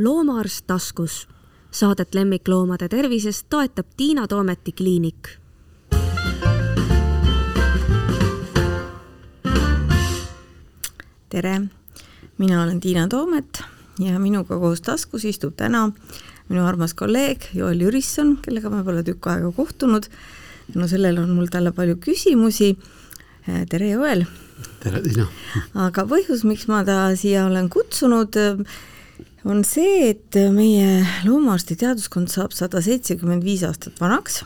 loomaarst taskus. Saadet lemmikloomade tervisest toetab Tiina Toometi kliinik. tere, mina olen Tiina Toomet ja minuga koos taskus istub täna minu armas kolleeg Joel Jürisson, kellega me pole tükk aega kohtunud. no sellel on mul talle palju küsimusi. tere, Joel! tere, Tiina! aga põhjus, miks ma ta siia olen kutsunud, on see, et meie loomaarsti teaduskond saab sada seitsekümmend viis aastat vanaks.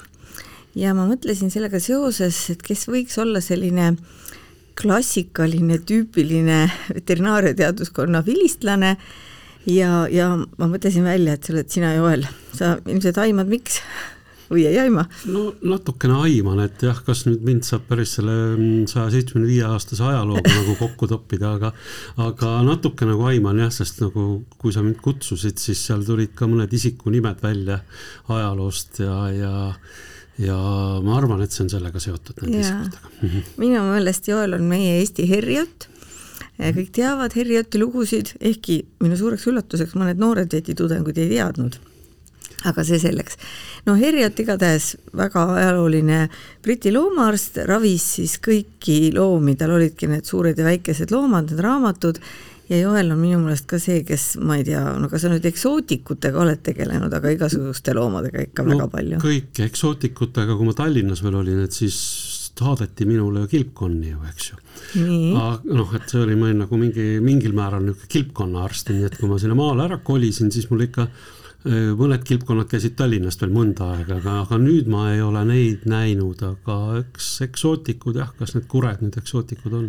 Ja ma mõtlesin sellega seoses, et kes võiks olla selline klassikaline, tüüpiline veterinaariateaduskonna vilistlane. Ja, ja ma mõtlesin välja, et sa oled sina, Joel, sa ilmselt aimad, miks või ei aima? no natukene aiman, et jah, kas nüüd mind saab päris selle saja seitsmekümne viie aastase ajalooga nagu kokku toppida, aga aga natuke nagu aiman jah, sest nagu kui sa mind kutsusid, siis seal tulid ka mõned isikunimed välja ajaloost ja, ja ja ma arvan, et see on sellega seotud nende isikutega. minu meelest Joel on meie Eesti Herjot kõik teavad Harrioti lugusid, ehkki minu suureks üllatuseks mõned noored vetitudengid ei teadnud aga see selleks. no Harriot igatahes väga ajalooline Briti loomaarst, ravis siis kõiki loomi, tal olidki need suured ja väikesed loomad, need raamatud, ja Joel on minu meelest ka see, kes, ma ei tea, no kas sa nüüd eksootikutega oled tegelenud, aga igasuguste loomadega ikka no, väga palju. kõik eksootikutega, kui ma Tallinnas veel olin, et siis saadeti minule kilpkonni ju, eks ju. noh, et see oli meil nagu mingi, mingil määral niisugune kilpkonnaarst, nii et kui ma sinna maale ära kolisin, siis mul ikka mõned kilpkonnad käisid Tallinnast veel mõnda aega, aga, aga nüüd ma ei ole neid näinud, aga eks eksootikud jah, kas need kured nüüd eksootikud on?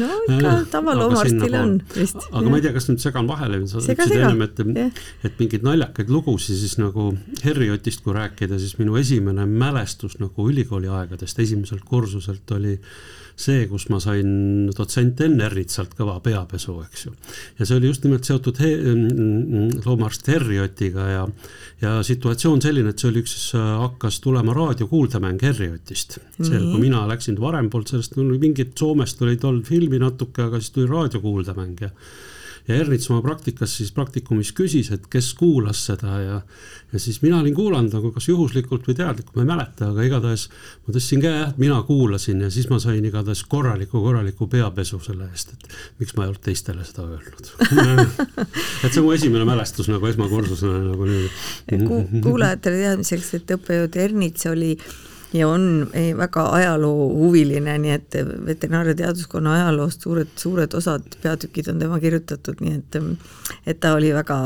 no ikka tavaloomarstil on vist. aga ja. ma ei tea, kas nüüd segan vahele, sa ütlesid ennem, et, et mingeid naljakaid lugusid siis nagu Herriotist kui rääkida, siis minu esimene mälestus nagu ülikooli aegadest, esimeselt kursuselt oli see, kus ma sain dotsent Enn Ernitsalt kõva peapesu, eks ju. ja see oli just nimelt seotud he, loomaarst Herriotiga ja, ja situatsioon selline, et see oli üks, hakkas tulema raadiokuuldemäng Herriotist. see, kui mina läksin varem polnud sellest, mingit Soomest oli tol filmi natuke, aga siis tuli raadiokuuldemäng ja ja Ernits oma praktikas siis praktikumis küsis, et kes kuulas seda ja, ja siis mina olin kuulanud nagu kas juhuslikult või teadlikult, ma ei mäleta, aga igatahes ma tõstsin käe, et mina kuulasin ja siis ma sain igatahes korraliku, korraliku peapesu selle eest, et miks ma ei olnud teistele seda öelnud. Et see on mu esimene mälestus nagu esmakursusena nagu nüüd. Kuulajatele teadmiseks, et õppejõud Ernits oli ja on väga ajaloohuviline, nii et veterinaariateaduskonna ajaloost suured, suured osad, peatükid on tema kirjutatud, nii et et ta oli väga,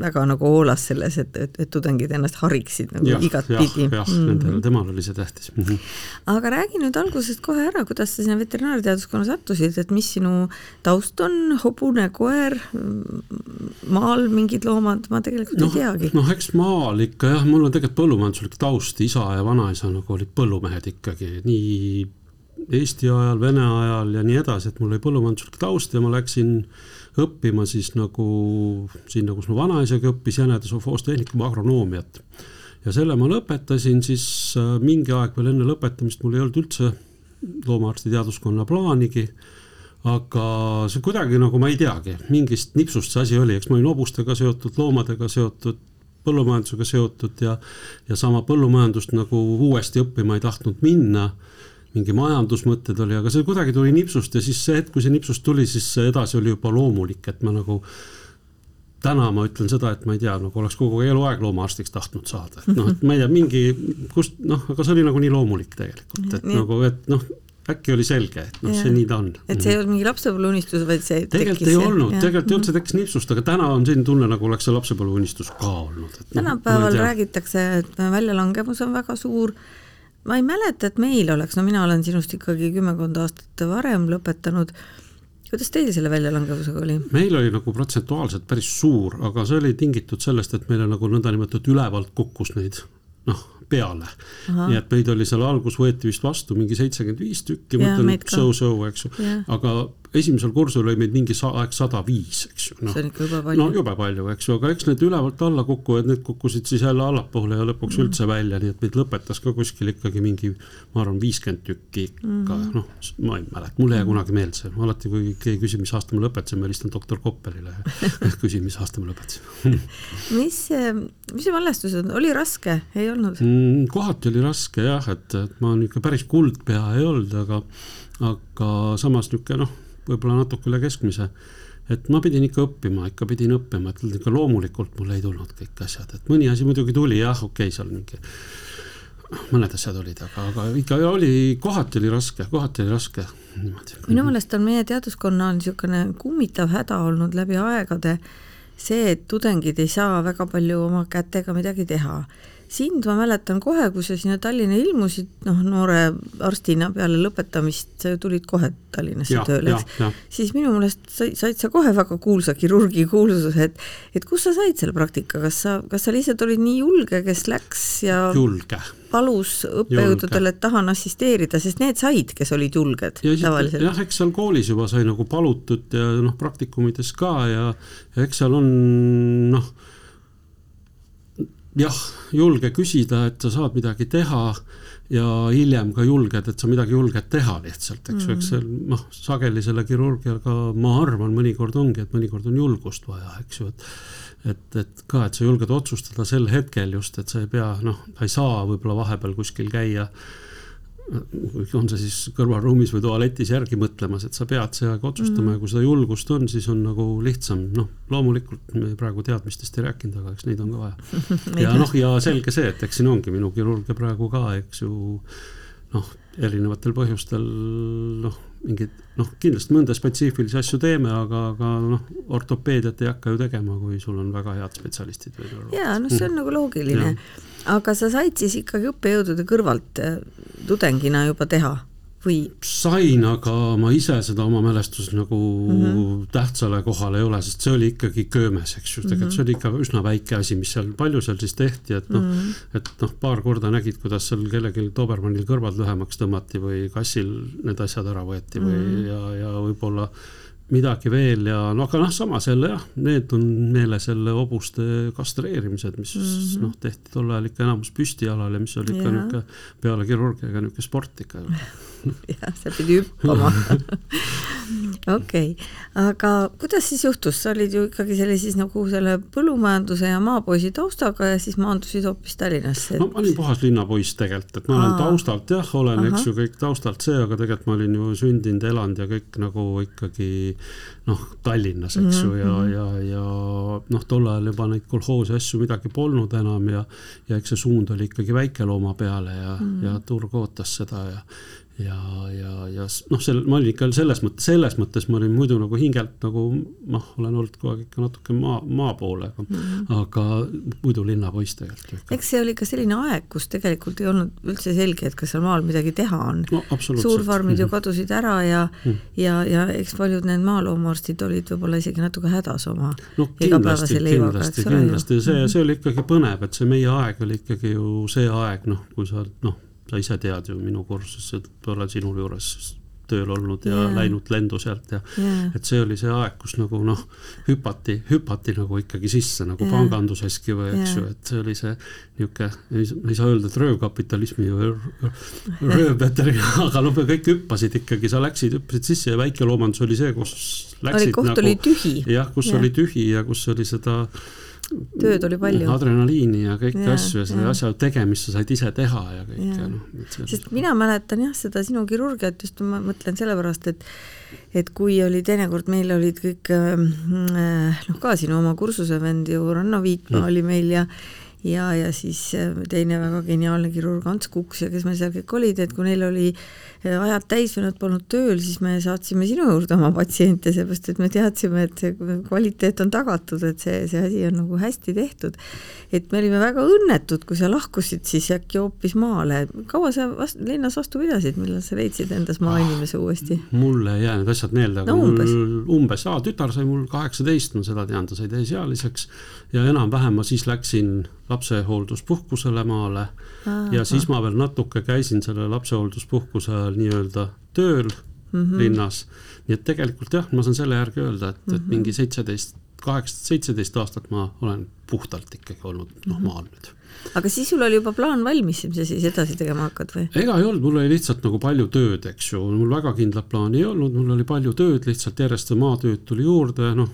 väga nagu hoolas selles, et, et, et tudengid ennast hariksid nagu igatpidi. jah, -hmm. nendel, temal oli see tähtis mm. -hmm. aga räägi nüüd algusest kohe ära, kuidas sa sinna veterinaariateaduskonna sattusid, et mis sinu taust on, hobune koer, maal mingid loomad, ma tegelikult no, ei teagi. noh, eks maal ikka jah, mul on tegelikult põllumajanduslik taust, isa ja vanaisa nagu olid põllumehed ikkagi, nii Eesti ajal, Vene ajal ja nii edasi, et mul oli põllumajanduslik taust ja ma läksin õppima siis nagu sinna, kus mu vanaisagi õppis, Jäneda sovhoostehnikum agronoomiat. ja selle ma lõpetasin siis äh, mingi aeg veel enne lõpetamist, mul ei olnud üldse loomaarsti teaduskonna plaanigi aga see kuidagi nagu ma ei teagi, mingist nipsust see asi oli, eks ma olin hobustega seotud, loomadega seotud, põllumajandusega seotud ja, ja sama põllumajandust nagu uuesti õppima ei tahtnud minna. mingi majandusmõtted oli, aga see kuidagi tuli nipsust ja siis see hetk, kui see nipsust tuli, siis edasi oli juba loomulik, et ma nagu täna ma ütlen seda, et ma ei tea, nagu oleks kogu eluaeg loomaarstiks tahtnud saada, et noh, et ma ei tea, mingi kust noh, aga see oli nagu nii loomulik tegelikult, et Nii. nagu, et noh äkki oli selge, et noh, see nii ta on. et see ei olnud mingi lapsepõlveunistus, vaid see tegelikult ei olnud, tegelikult ei olnud, see tekkis nipsust, aga täna on selline tunne, nagu oleks see lapsepõlveunistus ka olnud. Noh, tänapäeval räägitakse, et väljalangevus on väga suur, ma ei mäleta, et meil oleks, no mina olen sinust ikkagi kümmekond aastat varem lõpetanud, kuidas teil selle väljalangevusega oli? meil oli nagu protsentuaalselt päris suur, aga see oli tingitud sellest, et meile nagu nõndanimetatud ülevalt kukkus neid noh, peale. nii et meid oli seal algus võeti vist vastu mingi seitsekümmend viis tükki, ma ütlen so-so, eks ju, aga esimesel kursusel oli meid mingi aeg sada viis, eks ju no.. see on ikka jube palju. no jube palju, eks ju, aga eks need ülevalt alla kukkuvad, need kukkusid siis jälle allapoole ja lõpuks mm. üldse välja, nii et meid lõpetas ka kuskil ikkagi mingi, ma arvan, viiskümmend tükki ikka mm., noh, ma ei mäleta, mul ei jää kunagi meelde see, alati kui keegi küsib, mis aasta ma lõpetasin, ma helistan doktor Koppelile ja küsin, mis aasta ma lõpetasin mis, mis su mälestused, oli raske, ei olnud mm,? kohati oli raske jah, et, et ma niisugune päris kuldpea ei olnud, aga aga samas niisugune noh, võib-olla natuke üle keskmise. et ma pidin ikka õppima, ikka pidin õppima, et ikka loomulikult mul ei tulnud kõik asjad, et mõni asi muidugi tuli jah, okei okay,, seal mingi mõned asjad olid, aga, aga ikka oli, kohati oli raske, kohati oli raske. Minu meelest on meie teaduskonna niisugune kummitav häda olnud läbi aegade see, et tudengid ei saa väga palju oma kätega midagi teha sind ma mäletan kohe, kui sa sinna Tallinna ilmusid, noh, noore arstina peale lõpetamist, tulid kohe Tallinnasse ja, tööle, eks, siis minu meelest said, said sa kohe väga kuulsa kirurgi kuulsuse, et et kus sa said selle praktika, kas sa, kas sa lihtsalt olid nii julge, kes läks ja julge. palus õppejõududele, et tahan assisteerida, sest need said, kes olid julged ja tavaliselt. jah, eks seal koolis juba sai nagu palutud ja noh, praktikumides ka ja, ja eks seal on noh jah, julge küsida, et sa saad midagi teha ja hiljem ka julged, et sa midagi julged teha lihtsalt, eks ju mm., eks see noh, sageli selle kirurgiaga ma arvan, mõnikord ongi, et mõnikord on julgust vaja, eks ju, et et, et ka, et sa julged otsustada sel hetkel just, et sa ei pea, noh, sa ei saa võib-olla vahepeal kuskil käia äh, on see siis kõrvalruumis või tualetis järgi mõtlemas, et sa pead see aeg otsustama mm. ja kui seda julgust on, siis on nagu lihtsam, noh, loomulikult me praegu teadmistest ei rääkinud, aga eks neid on ka vaja. ja noh, ja selge see, et eks siin ongi minu kirurgia praegu ka, eks ju, noh, erinevatel põhjustel noh, mingeid noh, kindlasti mõnda spetsiifilisi asju teeme, aga, aga noh, ortopeediat ei hakka ju tegema, kui sul on väga head spetsialistid. jaa, noh, see on mm. nagu loogiline. Aga sa said siis ikkagi õppejõudude kõrvalt äh, tudengina juba teha või? sain, aga ma ise seda oma mälestus nagu mm -hmm. tähtsale kohale ei ole, sest see oli ikkagi köömes, eks ju, tegelikult mm -hmm. see oli ikka üsna väike asi, mis seal, palju seal siis tehti, et noh mm -hmm., et noh, paar korda nägid, kuidas seal kellelgi Dobermannil kõrvad lühemaks tõmmati või kassil need asjad ära võeti või mm -hmm. ja, ja võib-olla midagi veel ja no aga noh, samas jälle jah, need on meeles jälle hobuste kastreerimised, mis mm -hmm. noh, tehti tol ajal ikka enamus püstijalal ja mis oli ikka niisugune peale kirurgiaga niisugune sport ikka jah, seal pidi hüppama okei okay., aga kuidas siis juhtus, sa olid ju ikkagi selle siis nagu selle põllumajanduse ja maapoisi taustaga ja siis maandusid hoopis Tallinnasse et...? no ma olin puhas linnapoiss tegelikult, et ma olen Aa. taustalt jah, olen, eks ju, kõik taustalt see, aga tegelikult ma olin ju sündinud, elanud ja kõik nagu ikkagi noh, Tallinnas, eks ju mm, -hmm. ja, mhm. ja, ja noh, tol ajal juba neid kolhoosi asju midagi polnud enam ja ja eks see suund oli ikkagi väikelooma peale ja mm, -hmm. ja turg ootas seda ja ja, ja, ja noh, sel-, ma olin ikka selles mõttes, selles mõttes ma olin muidu nagu hingelt nagu noh, olen olnud kogu aeg ikka natuke maa, maa poole, aga mm, -hmm. aga muidu linnapoiss tegelikult. eks see oli ka selline aeg, kus tegelikult ei olnud üldse selge, et kas seal maal midagi teha on no,. suurfarmid ju mhm. kadusid ära ja mm, -hmm. ja, ja eks paljud need maaloomaarstid olid võib-olla isegi natuke hädas oma no, igapäevase leivaga, eks ole. kindlasti, see, mhm. see oli ikkagi põnev, et see meie aeg oli ikkagi ju see aeg, noh, kui sa noh sa ise tead ju minu kursuses, et olen sinu juures tööl olnud ja yeah. läinud lendu sealt ja yeah. et see oli see aeg, kus nagu noh, hüpati, hüpati nagu ikkagi sisse nagu yeah. panganduseski või eks yeah. ju, et see oli see niisugune, ei saa öelda, et röövkapitalismi või röövpeteri, aga me kõik hüppasid ikkagi, sa läksid, hüppasid sisse ja väikeloomandus oli see, kus läksid oli, koht nagu, oli tühi. jah, kus yeah. oli tühi ja kus oli seda tööd oli palju. adrenaliini ja kõiki ja, asju ja selle ja. asja tegemist sa said ise teha ja kõike ja. noh. sest mina mäletan jah, seda sinu kirurgiat just ma mõtlen sellepärast, et et kui oli teinekord, meil olid kõik äh, noh, ka sinu oma kursuse vend ju Ranno Viikma oli meil ja ja, ja siis äh, teine väga geniaalne kirurg Ants Kuks ja kes meil seal kõik olid, et kui neil oli äh, ajad täis või nad polnud tööl, siis me saatsime sinu juurde oma patsiente, seepärast et me teadsime, et see kvaliteet on tagatud, et see, see asi on nagu hästi tehtud. et me olime väga õnnetud, kui sa lahkusid siis äkki hoopis maale. kaua sa vast, linnas vastu pidasid, millal sa leidsid endas maainimese uuesti? mulle ei jää need asjad meelde, aga no, umbes. mul umbes, aa, tütar sai mul kaheksateist, ma seda tean, ta sai täisealiseks ja enam-vähem ma siis läksin lapsehoolduspuhkusele maale Aha. ja siis ma veel natuke käisin selle lapsehoolduspuhkuse ajal nii-öelda tööl mm -hmm. linnas. nii et tegelikult jah, ma saan selle järgi öelda, et mm, -hmm. et mhm. mingi seitseteist, kaheksateist, seitseteist aastat ma olen puhtalt ikkagi olnud noh, maal nüüd aga siis sul oli juba plaan valmis, mis sa siis edasi tegema hakkad või? ega ei olnud, mul oli lihtsalt nagu palju tööd, eks ju, mul väga kindlat plaani ei olnud, mul oli palju tööd, lihtsalt järjest maatööd tuli juurde, noh,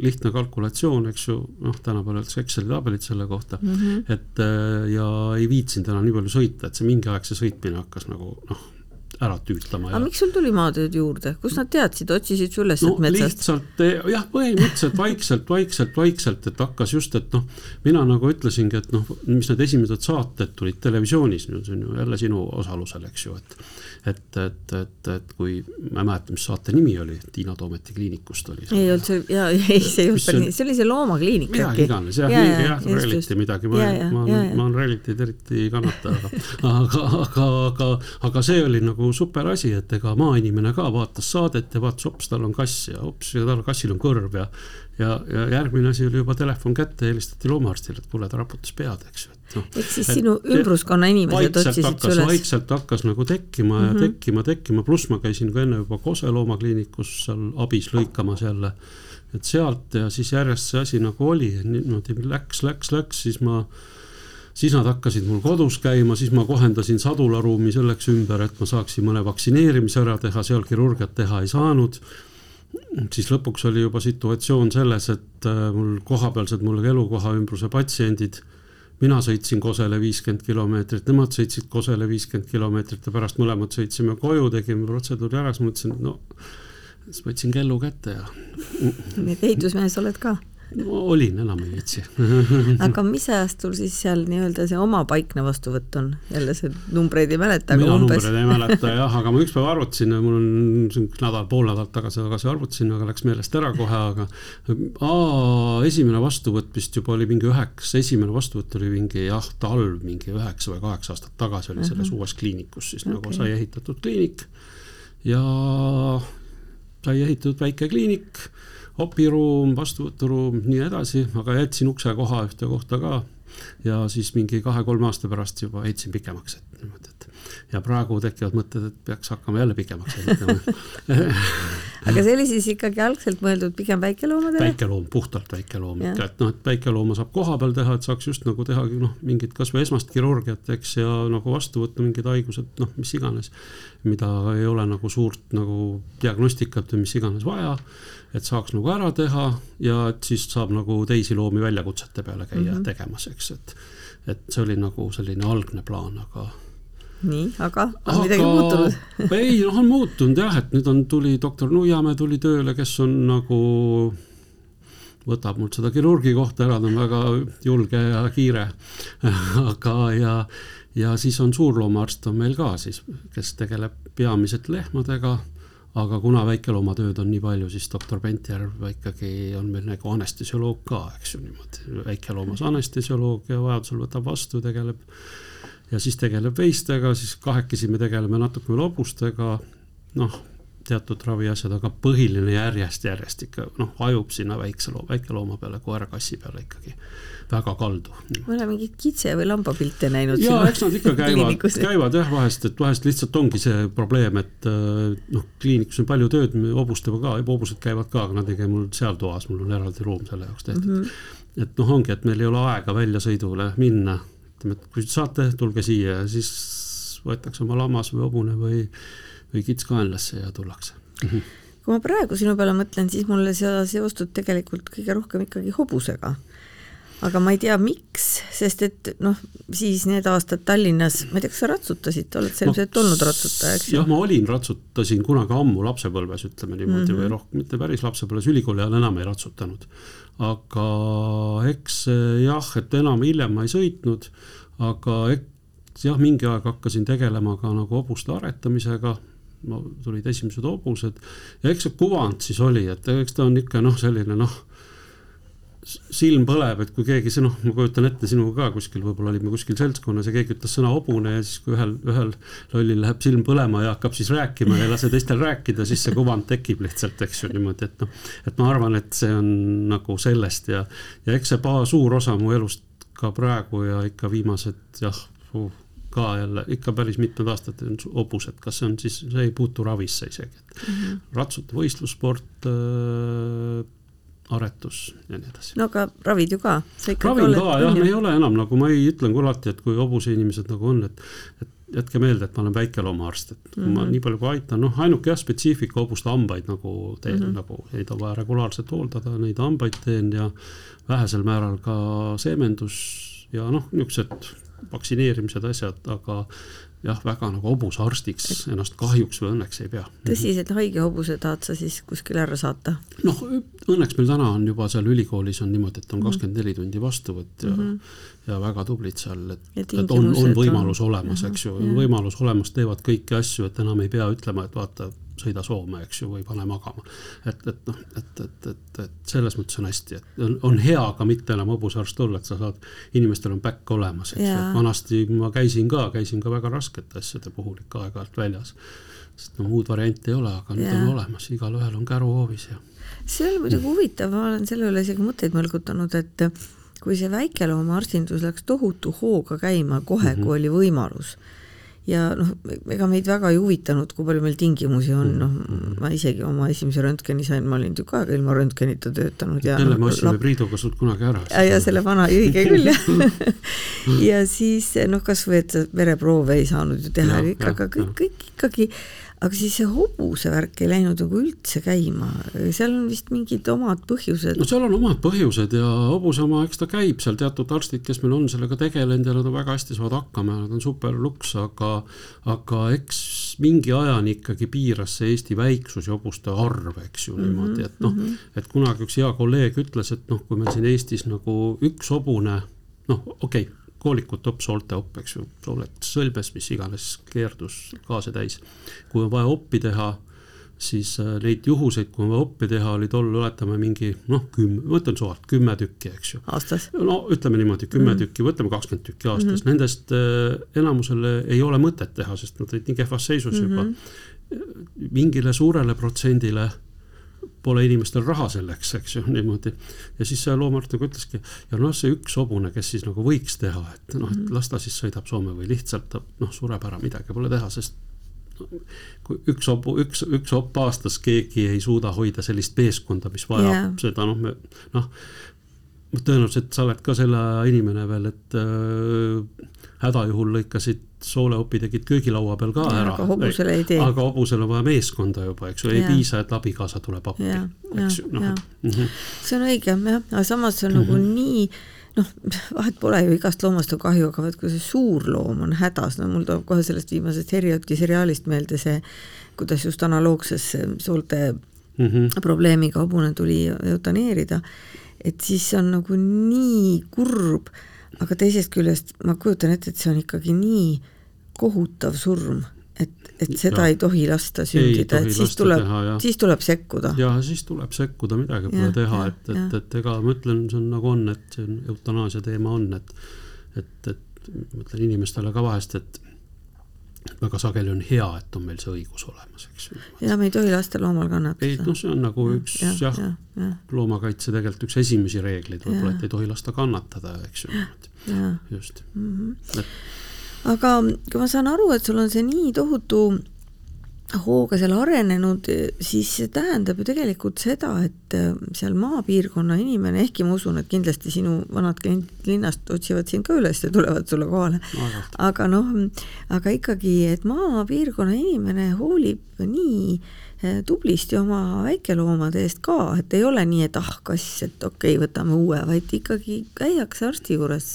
lihtne kalkulatsioon, eks ju, noh, tänapäeval öeldakse Exceli tabelid selle kohta mm, -hmm. et äh, ja ei viitsinud enam nii palju sõita, et see mingi aeg see sõitmine hakkas nagu noh ära tüütama. aga miks sul tuli maatööd juurde, kust nad teadsid, otsisid su üles no, metsast? lihtsalt eh, jah, põhimõtteliselt vaikselt, vaikselt, vaikselt, et hakkas just, et noh, mina nagu ütlesingi, et noh, mis need esimesed saated tulid televisioonis, see on ju jälle sinu osalusel, eks ju, et et, et, et, et kui ma ei mäleta, mis saate nimi oli, Tiina Toometi kliinikust oli. ei olnud see, jaa, ei, see ei olnud nii, see oli see loomakliinik. midagi iganes jah ja,, mingi jah, reality midagi, ma, ma, ma, ma olen reality'd eriti ei kannata, aga, aga, aga, aga, aga see oli nagu super asi, et ega maainimene ka vaatas saadet ja vaatas, hops, tal on kass ja hops, ja tal kassil on kõrv ja ja, ja järgmine asi oli juba telefon kätte, helistati loomaarstile, et kuule, ta raputas pead, eks ju no,. ehk siis sinu ümbruskonna inimesed otsisid su üles? vaikselt hakkas nagu tekkima ja mm -hmm. tekkima, tekkima, pluss ma käisin ka enne juba Kose loomakliinikus seal abis lõikamas jälle. et sealt ja siis järjest see asi nagu oli, niimoodi läks, läks, läks, siis ma siis nad hakkasid mul kodus käima, siis ma kohendasin sadularuumi selleks ümber, et ma saaksin mõne vaktsineerimise ära teha, seal kirurgiat teha ei saanud siis lõpuks oli juba situatsioon selles, et äh, mul kohapealsed mul elukoha ümbruse patsiendid, mina sõitsin Kosele viiskümmend kilomeetrit, nemad sõitsid Kosele viiskümmend kilomeetrit ja pärast mõlemad sõitsime koju, tegime protseduuri ära, siis mõtlesin, no siis võtsin kellu kätte ja. nii et ehitusmees oled ka? No olin, enam ei viitsi aga mis ajast sul siis seal nii-öelda see oma paikne vastuvõtt on? jälle see numbreid ei mäleta, aga mina numbreid ei mäleta jah, aga ma ükspäev arvutasin, mul on nädal, pool nädalat tagasi, tagasi arvutasin, aga läks meelest ära kohe, aga aa, esimene vastuvõtt vist juba oli mingi üheksa, esimene vastuvõtt oli mingi jah, talv mingi üheksa või kaheksa aastat tagasi oli uh -huh. selles uues kliinikus siis okay. nagu sai ehitatud kliinik ja sai ehitatud väike kliinik opiruum, vastuvõturuum, nii edasi, aga jätsin uksekoha ühte kohta ka. ja siis mingi kahe-kolme aasta pärast juba ehitasin pikemaks, et niimoodi, et ja praegu tekivad mõtted, et peaks hakkama jälle pikemaks ehitama aga see oli siis ikkagi algselt mõeldud pigem väikeloomadele? väikeloom, puhtalt väikeloom ikka, et noh, et väikelooma saab kohapeal teha, et saaks just nagu teha noh, mingit kasvõi esmast kirurgiat, eks, ja nagu vastu võtta mingid haigused, noh, mis iganes, mida ei ole nagu suurt nagu diagnostikat või mis iganes vaja et saaks nagu ära teha ja et siis saab nagu teisi loomi väljakutsete peale käia mm -hmm. tegemas, eks, et, et see oli nagu selline algne plaan, aga. nii, aga on aga, midagi muutunud ei, noh, on muutunud jah, et nüüd on, tuli doktor Nuiamäe tuli tööle, kes on nagu võtab mult seda kirurgi kohta ära, ta on väga julge ja kiire aga, ja, ja siis on suurloomaarst on meil ka siis, kes tegeleb peamiselt lehmadega aga kuna väikeloomatööd on nii palju, siis doktor Pentjärv ikkagi on meil nagu anestesioloog ka, eks ju niimoodi, väikeloomas anestesioloog ja vajadusel võtab vastu, tegeleb. ja siis tegeleb veistega, siis kahekesi me tegeleme natuke veel hobustega, noh teatud raviasjad, aga põhiline järjest-järjest ikka noh, vajub sinna väikse looma, väikelooma peale, koera-kassi peale ikkagi väga kaldu. ma olen mingeid kitse või lambapilte näinud. ja eks nad ikka käivad, käivad jah, vahest, et vahest lihtsalt ongi see probleem, et äh, noh, kliinikus on palju tööd, hobustega ka, hobused käivad ka, aga nad ei käi mul seal toas, mul on eraldi ruum selle jaoks tehtud mm. -hmm. et noh, ongi, et meil ei ole aega väljasõidule minna, ütleme, et kui saate, tulge siia ja siis võetakse oma lammas või hobune või või kitskaenlasse ja tullakse kui ma praegu sinu peale mõtlen, siis mulle seda seostub tegelikult kõige rohkem ikkagi hobusega. aga ma ei tea, miks, sest et noh, siis need aastad Tallinnas, ma ei tea, kas sa ratsutasid, oled sa ilmselt olnud ratsutaja, eks ju? jah, ma olin, ratsutasin kunagi ammu lapsepõlves, ütleme niimoodi mm, -hmm. või rohkem, mitte päris lapsepõlves, ülikooli ajal enam ei ratsutanud. aga eks jah, et enam hiljem ma ei sõitnud, aga jah, mingi aeg hakkasin tegelema ka nagu hobuste aretamisega no tulid esimesed hobused. Ja eks see kuvand siis oli, et eks ta on ikka noh, selline noh, silm põleb, et kui keegi, noh, ma kujutan ette sinuga ka kuskil, võib-olla olime kuskil seltskonnas ja keegi ütles sõna hobune ja siis, kui ühel, ühel lollil läheb silm põlema ja hakkab siis rääkima ja ei lase teistel rääkida, siis see kuvand tekib lihtsalt, eks ju, niimoodi, et noh, et ma arvan, et see on nagu sellest ja, ja eks see suur osa mu elust ka praegu ja ikka viimased jah uh,, ka jälle ikka päris mitmed aastad hobused, kas see on siis, see ei puutu ravisse isegi, et mm -hmm. ratsute võistlussport äh,, aretus ja nii edasi. no aga ravid ju ka? ravin ka jah, ei ole enam nagu ma ei ütlen ka alati, et kui hobuse inimesed nagu on, et, et jätke meelde, et ma olen väikeloomaarst, et kui mm -hmm. ma nii palju kui aitan, noh, ainuke jah, spetsiifika hobuste hambaid nagu teen mm, -hmm. nagu neid on vaja regulaarselt hooldada, neid hambaid teen ja vähesel määral ka seemendus ja noh, niisugused vaktsineerimised, asjad, aga jah, väga nagu hobusarstiks ennast kahjuks või õnneks ei pea. tõsised haige hobuse tahad sa siis kuskile ära saata? noh, õnneks meil täna on juba seal ülikoolis on niimoodi, et on kakskümmend neli tundi vastuvõtt ja mm, -hmm. ja väga tublid seal, et, et on, on võimalus on. olemas, eks ju, on võimalus olemas, teevad kõiki asju, et enam ei pea ütlema, et vaata, sõida Soome, eks ju, või pane magama. et, et noh, et, et, et, et selles mõttes on hästi, et on, on hea ka mitte enam hobusarst olla, et sa saad, inimestel on back olemas, eks ju, et vanasti ma käisin ka, käisin ka väga raskete asjade puhul ikka aeg-ajalt väljas. sest no muud varianti ei ole, aga nüüd on olemas, igalühel on käru hoovis ja. see oli muidugi huvitav, ma olen selle üle isegi mõtteid mõlgutanud, et kui see väikeloomaarstindus läks tohutu hooga käima kohe mm, -hmm. kui oli võimalus ja noh, ega meid väga ei huvitanud, kui palju meil tingimusi on, noh, ma isegi oma esimese röntgeni sain, ma olin tükk aega ilma röntgenita töötanud ja jälle me ostsime lap... Priiduga sult kunagi ära. ja, ja selle vana, õige küll, jah. Ja siis noh, kas või et vereproove ei saanud ju teha, aga kõik, kõik ikkagi aga siis see hobuse värk ei läinud nagu üldse käima, seal on vist mingid omad põhjused. no seal on omad põhjused ja hobuse oma, eks ta käib seal, teatud arstid, kes meil on sellega tegelenud ja nad on väga hästi saavad hakkama ja nad on super luks, aga aga eks mingi ajani ikkagi piiras see Eesti väiksus ja hobuste arv, eks ju mm -hmm, niimoodi, et noh mm -hmm., et kunagi üks hea kolleeg ütles, et noh, kui meil siin Eestis nagu üks hobune noh, okei okay, koolikut topp, soolteopp, eks ju, sooled sõlbes, mis iganes keerdus gaase täis. kui on vaja oppi teha, siis äh, neid juhuseid, kui on vaja oppi teha, oli tol, oletame mingi noh, kümme, ma ütlen suvalt kümme tükki, eks ju. aastas? no ütleme niimoodi, kümme mm tükki, võtame kakskümmend tükki aastas mm, -hmm. nendest äh, enamusele ei ole mõtet teha, sest nad olid nii kehvas seisus mm -hmm. juba. mingile suurele protsendile pole inimestel raha selleks, eks ju, niimoodi. ja siis see loomaarst nagu ütleski, ja noh, see üks hobune, kes siis nagu võiks teha, et noh, et las ta siis sõidab Soome või lihtsalt ta noh, sureb ära, midagi pole teha, sest kui üks hobu, üks, üks hopp aastas keegi ei suuda hoida sellist meeskonda, mis vajab yeah. seda noh, me noh, tõenäoliselt sa oled ka selle inimene veel, et äh, hädajuhul lõikasid sooleopi tegid köögilaua peal ka ja, ära. aga hobusele ei tee. aga hobusel on vaja meeskonda juba, eks ju, ei piisa, et abikaasa tuleb appi, eks ju, noh. -hmm. see on õige jah, aga samas see on mm -hmm. nagu mhm. nii noh, vahet pole ju, igast loomast on kahju, aga vaat kui see suur loom on hädas, no mul tuleb kohe sellest viimasest Harrioti seriaalist meelde see, kuidas just analoogses soolte mm -hmm. probleemiga hobune tuli eutaneerida, et siis on nagu nii kurb aga teisest küljest ma kujutan ette, et see on ikkagi nii kohutav surm, et, et seda ja. ei tohi lasta sündida, et siis tuleb, siis tuleb sekkuda. ja siis tuleb sekkuda, midagi pole teha, et, et, et ega ma ütlen, see on nagu on, et see on eutanaasia teema on, et et, et ma ütlen inimestele ka vahest, et väga sageli on hea, et on meil see õigus olemas, eks ju. ja me ei tohi lasta loomal kannatada. ei noh, see on nagu üks ja, jah ja, ja., loomakaitse tegelikult üks esimesi reegleid võib-olla, et ei tohi lasta kannatada, eks ju. just mm. -hmm. Et... aga kui ma saan aru, et sul on see nii tohutu hooga seal arenenud, siis see tähendab ju tegelikult seda, et äh, seal maapiirkonna inimene, ehkki ma usun, et kindlasti sinu vanad kliendid linnast otsivad sind ka üles ja tulevad sulle kohale, aga noh, aga ikkagi, et maapiirkonna inimene hoolib nii äh, tublisti oma väikeloomade eest ka, et ei ole nii, et ah, kass, et okei okay,, võtame uue, vaid ikkagi käiakse arsti juures.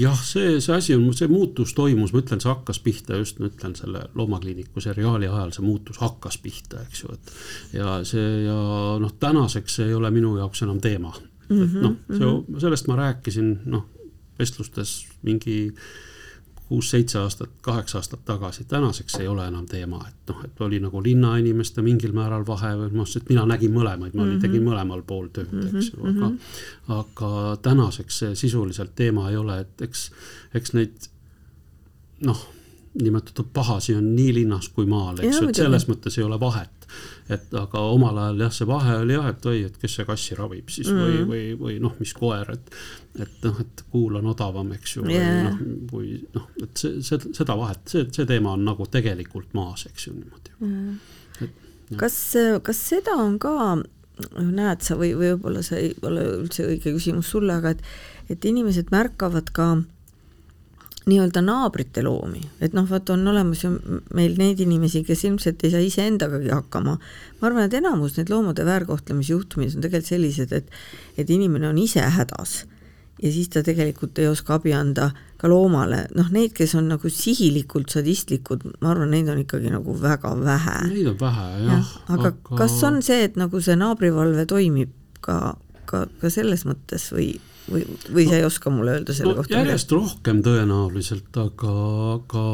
Jah, see, see asi on, see muutus toimus, ma ütlen, see hakkas pihta just, ma ütlen selle Loomakliiniku seriaali ajal, see muutus hakkas pihta, eks ju, et ja see ja noh, tänaseks see ei ole minu jaoks enam teema mm. -hmm, et noh, see, mhm. sellest ma rääkisin, noh, vestlustes mingi kuus-seitse aastat, kaheksa aastat tagasi, tänaseks ei ole enam teema, et noh, et oli nagu linnainimeste mingil määral vahe või noh, sest mina nägin mõlemaid, ma mm -hmm. tegin mõlemal pool tööd, eks ju, aga mm, -hmm. aga tänaseks see sisuliselt teema ei ole, et eks, eks neid noh, nimetatud pahasi on nii linnas kui maal, eks ju, et selles mõttes ei ole vahet. et aga omal ajal jah, see vahe oli jah, et oi, et kes see kassi ravib siis mm. või, või, või noh, mis koer, et et noh, et kuul on odavam, eks ju yeah., või noh, või noh, et see, see, seda vahet, see, see teema on nagu tegelikult maas, eks ju niimoodi mm.. kas, kas seda on ka näed sa või, või võib-olla see ei ole üldse õige küsimus sulle, aga et, et inimesed märkavad ka nii-öelda naabrite loomi, et noh, vaata, on olemas ju meil neid inimesi, kes ilmselt ei saa iseendagagi hakkama. ma arvan, et enamus need loomade väärkohtlemisjuhtumid on tegelikult sellised, et, et inimene on ise hädas ja siis ta tegelikult ei oska abi anda ka loomale, noh, neid, kes on nagu sihilikult sadistlikud, ma arvan, neid on ikkagi nagu väga vähe. Neid on vähe, jah ja,. aga, kas on see, et nagu see naabrivalve toimib ka, ka, ka selles mõttes või või, või sa ei oska mulle öelda selle no, kohta? järjest midagi? rohkem tõenäoliselt, aga, aga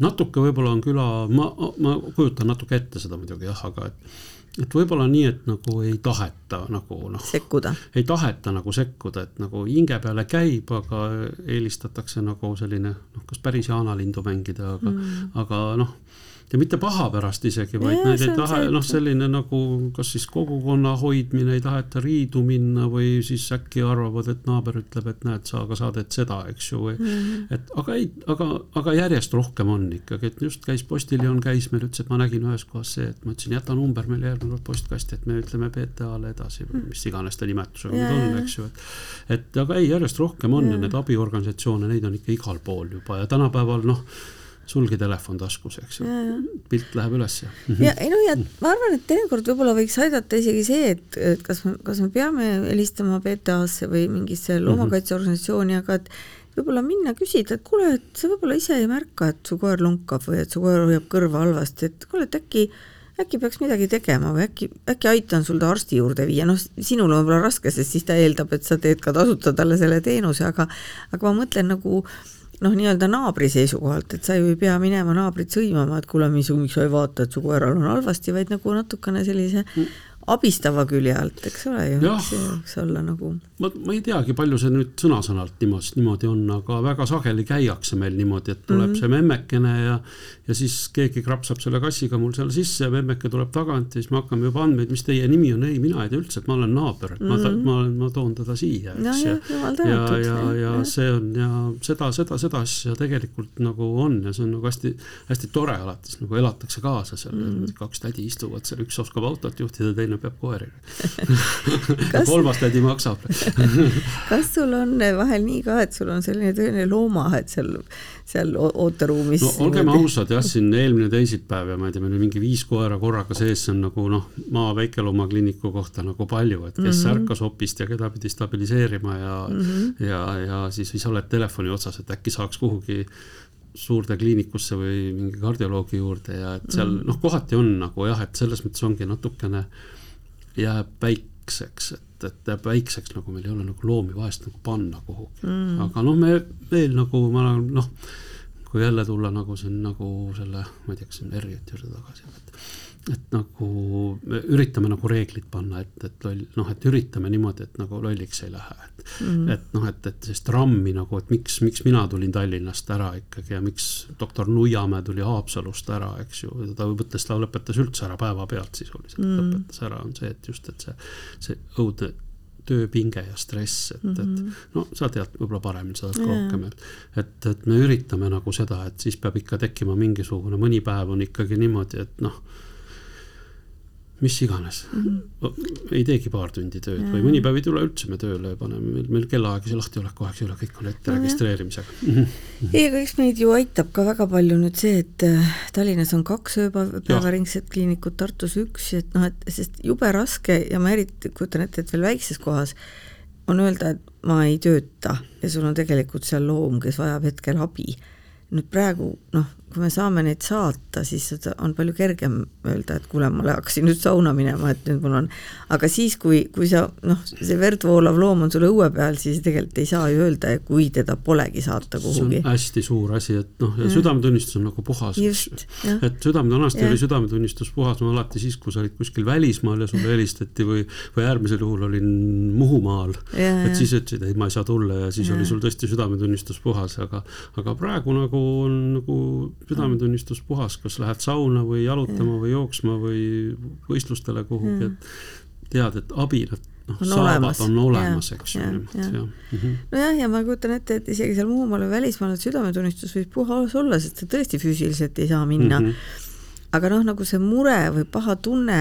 natuke võib-olla on küla, ma, ma kujutan natuke ette seda muidugi jah, aga et et võib-olla nii, et nagu ei taheta nagu noh. sekkuda. ei taheta nagu sekkuda, et nagu hinge peale käib, aga eelistatakse nagu selline noh, kas päris jaanalindu mängida, aga mm., aga noh ja mitte paha pärast isegi, vaid nad ei taha, noh, selline nagu kas siis kogukonna hoidmine, ei taheta riidu minna või siis äkki arvavad, et naaber ütleb, et näed, sa aga sa teed seda, eks ju, või mm -hmm. et aga ei, aga, aga järjest rohkem on ikkagi, et just käis postiljon käis meil, ütles, et ma nägin ühes kohas see, et ma ütlesin, jäta number meile järgmine kord postkasti, et me ütleme BTA-le edasi või mis iganes ta nimetusega nüüd on, eks ju, et et aga ei, järjest rohkem on ja neid abiorganisatsioone, neid on ikka igal pool juba ja tänapäeval noh sulgi telefon taskus, eks ju, pilt läheb üles. ja ei noh, ja ma arvan, et teinekord võib-olla võiks aidata isegi see, et, et kas kas me peame helistama BTA-sse või mingisse mhm. loomakaitseorganisatsiooni, aga et võib-olla minna küsida, et kuule, et sa võib-olla ise ei märka, et su koer lonkab või et su koer hoiab kõrva halvasti, et kuule, et äkki äkki peaks midagi tegema või äkki, äkki aitan sul ta arsti juurde viia, noh, sinul on võib-olla raske, sest siis ta eeldab, et sa teed ka tasuta talle selle teenuse, aga aga ma mõtlen nagu äh, noh, nii-öelda naabri seisukohalt, et sa ju ei pea minema naabrit sõimama, et kuule, mis, miks sa ei vaata, et su koeral on halvasti, vaid nagu natukene sellise mm abistava külje alt, eks ole ju, see võiks olla nagu. ma, ma ei teagi, palju see nüüd sõna-sõnalt niimoodi, niimoodi on, aga väga sageli käiakse meil niimoodi, et tuleb mm -hmm. see memmekene ja ja siis keegi krapsab selle kassiga mul seal sisse ja memmeke tuleb tagant ja siis me hakkame juba andmeid, mis teie nimi on, ei, mina ei tea üldse, et ma olen naaber, et mm -hmm. ma, ma, ma toon teda siia, eks ja, ja, ja, ja, ja see on ja seda, seda, seda asja tegelikult nagu on ja see on nagu hästi, hästi tore alati, siis nagu elatakse kaasa seal mm, -hmm. kaks tädi istuvad seal, üks oskab autot juhtida, teine peab koeri kas... kolmas tädi maksab kas sul on vahel nii ka, et sul on selline tõeline loomahed seal, seal ooteruumis? no olgem ausad jah, siin eelmine teisipäev ja ma ei tea, meil oli mingi viis koera korraga sees, see on nagu noh, maa väikeloomakliiniku kohta nagu palju, et kes mm -hmm. ärkas hopist ja keda pidi stabiliseerima ja mm, -hmm. ja, ja siis, siis oled telefoni otsas, et äkki saaks kuhugi suurde kliinikusse või mingi kardioloogi juurde ja et seal mm noh, kohati on nagu jah, et selles mõttes ongi natukene äh, jääb väikseks, et, et jääb väikseks, nagu meil ei ole nagu loomi vahest nagu panna kuhugi mm.. aga noh, me veel nagu ma noh, kui jälle tulla nagu siin nagu selle, ma ei tea, kas see on Harrieti juurde tagasi, et et nagu me üritame nagu reeglid panna, et, et loll, noh, et üritame niimoodi, et nagu lolliks ei lähe, et mm. et noh, et, et sellist rammi nagu, et miks, miks mina tulin Tallinnast ära ikkagi ja miks doktor Nuiamäe tuli Haapsalust ära, eks ju, ta mõtles, ta lõpetas üldse ära päevapealt sisuliselt mm., lõpetas ära, on see, et just, et see, see õudne tööpinge ja stress, et mm, -hmm. et mhm. no sa tead võib-olla paremini seda yeah. rohkem, et et, et me üritame nagu seda, et siis peab ikka tekkima mingisugune, mõni päev on ikkagi niimoodi, et noh mis iganes mm. -hmm. ei teegi paar tundi tööd ja. või mõni päev ei tule üldse me tööle, paneme, meil, meil kellaaeg ja lahtioleku aeg ei ole, kõik on ette no, registreerimisega. -hmm. ei, aga eks meid ju aitab ka väga palju nüüd see, et äh, Tallinnas on kaks ööpäevaringset kliinikut, Tartus üks, et noh, et sest jube raske ja ma eriti kujutan ette, et veel väikses kohas on öelda, et ma ei tööta ja sul on tegelikult seal loom, kes vajab hetkel abi. nüüd praegu noh, kui me saame neid saata, siis seda on palju kergem öelda, et kuule, ma hakkasin nüüd sauna minema, et nüüd mul on, aga siis, kui, kui sa noh, see verd voolav loom on sul õue peal, siis tegelikult ei saa ju öelda, kui teda polegi saata kuhugi. see on hästi suur asi, et noh, ja südametunnistus on nagu puhas, et südametunnistus oli südametunnistus puhas no alati siis, kui sa olid kuskil välismaal ja sulle helistati või, või äärmisel juhul olin Muhumaal, et siis ütlesid, ei, ma ei saa tulla ja siis ja. oli sul tõesti südametunnistus puhas, aga aga praegu nagu on nagu südametunnistus puhas, kas lähed sauna või jalutama ja. või jooksma või võistlustele kuhugi, et tead, et abi nad noh, saavad, on olemas, eks ju. Mhm. nojah, ja ma kujutan ette, et isegi seal Muhumaal või välismaal südametunnistus võib puhas olla, sest sa tõesti füüsiliselt ei saa minna mm. -hmm. aga noh, nagu see mure või paha tunne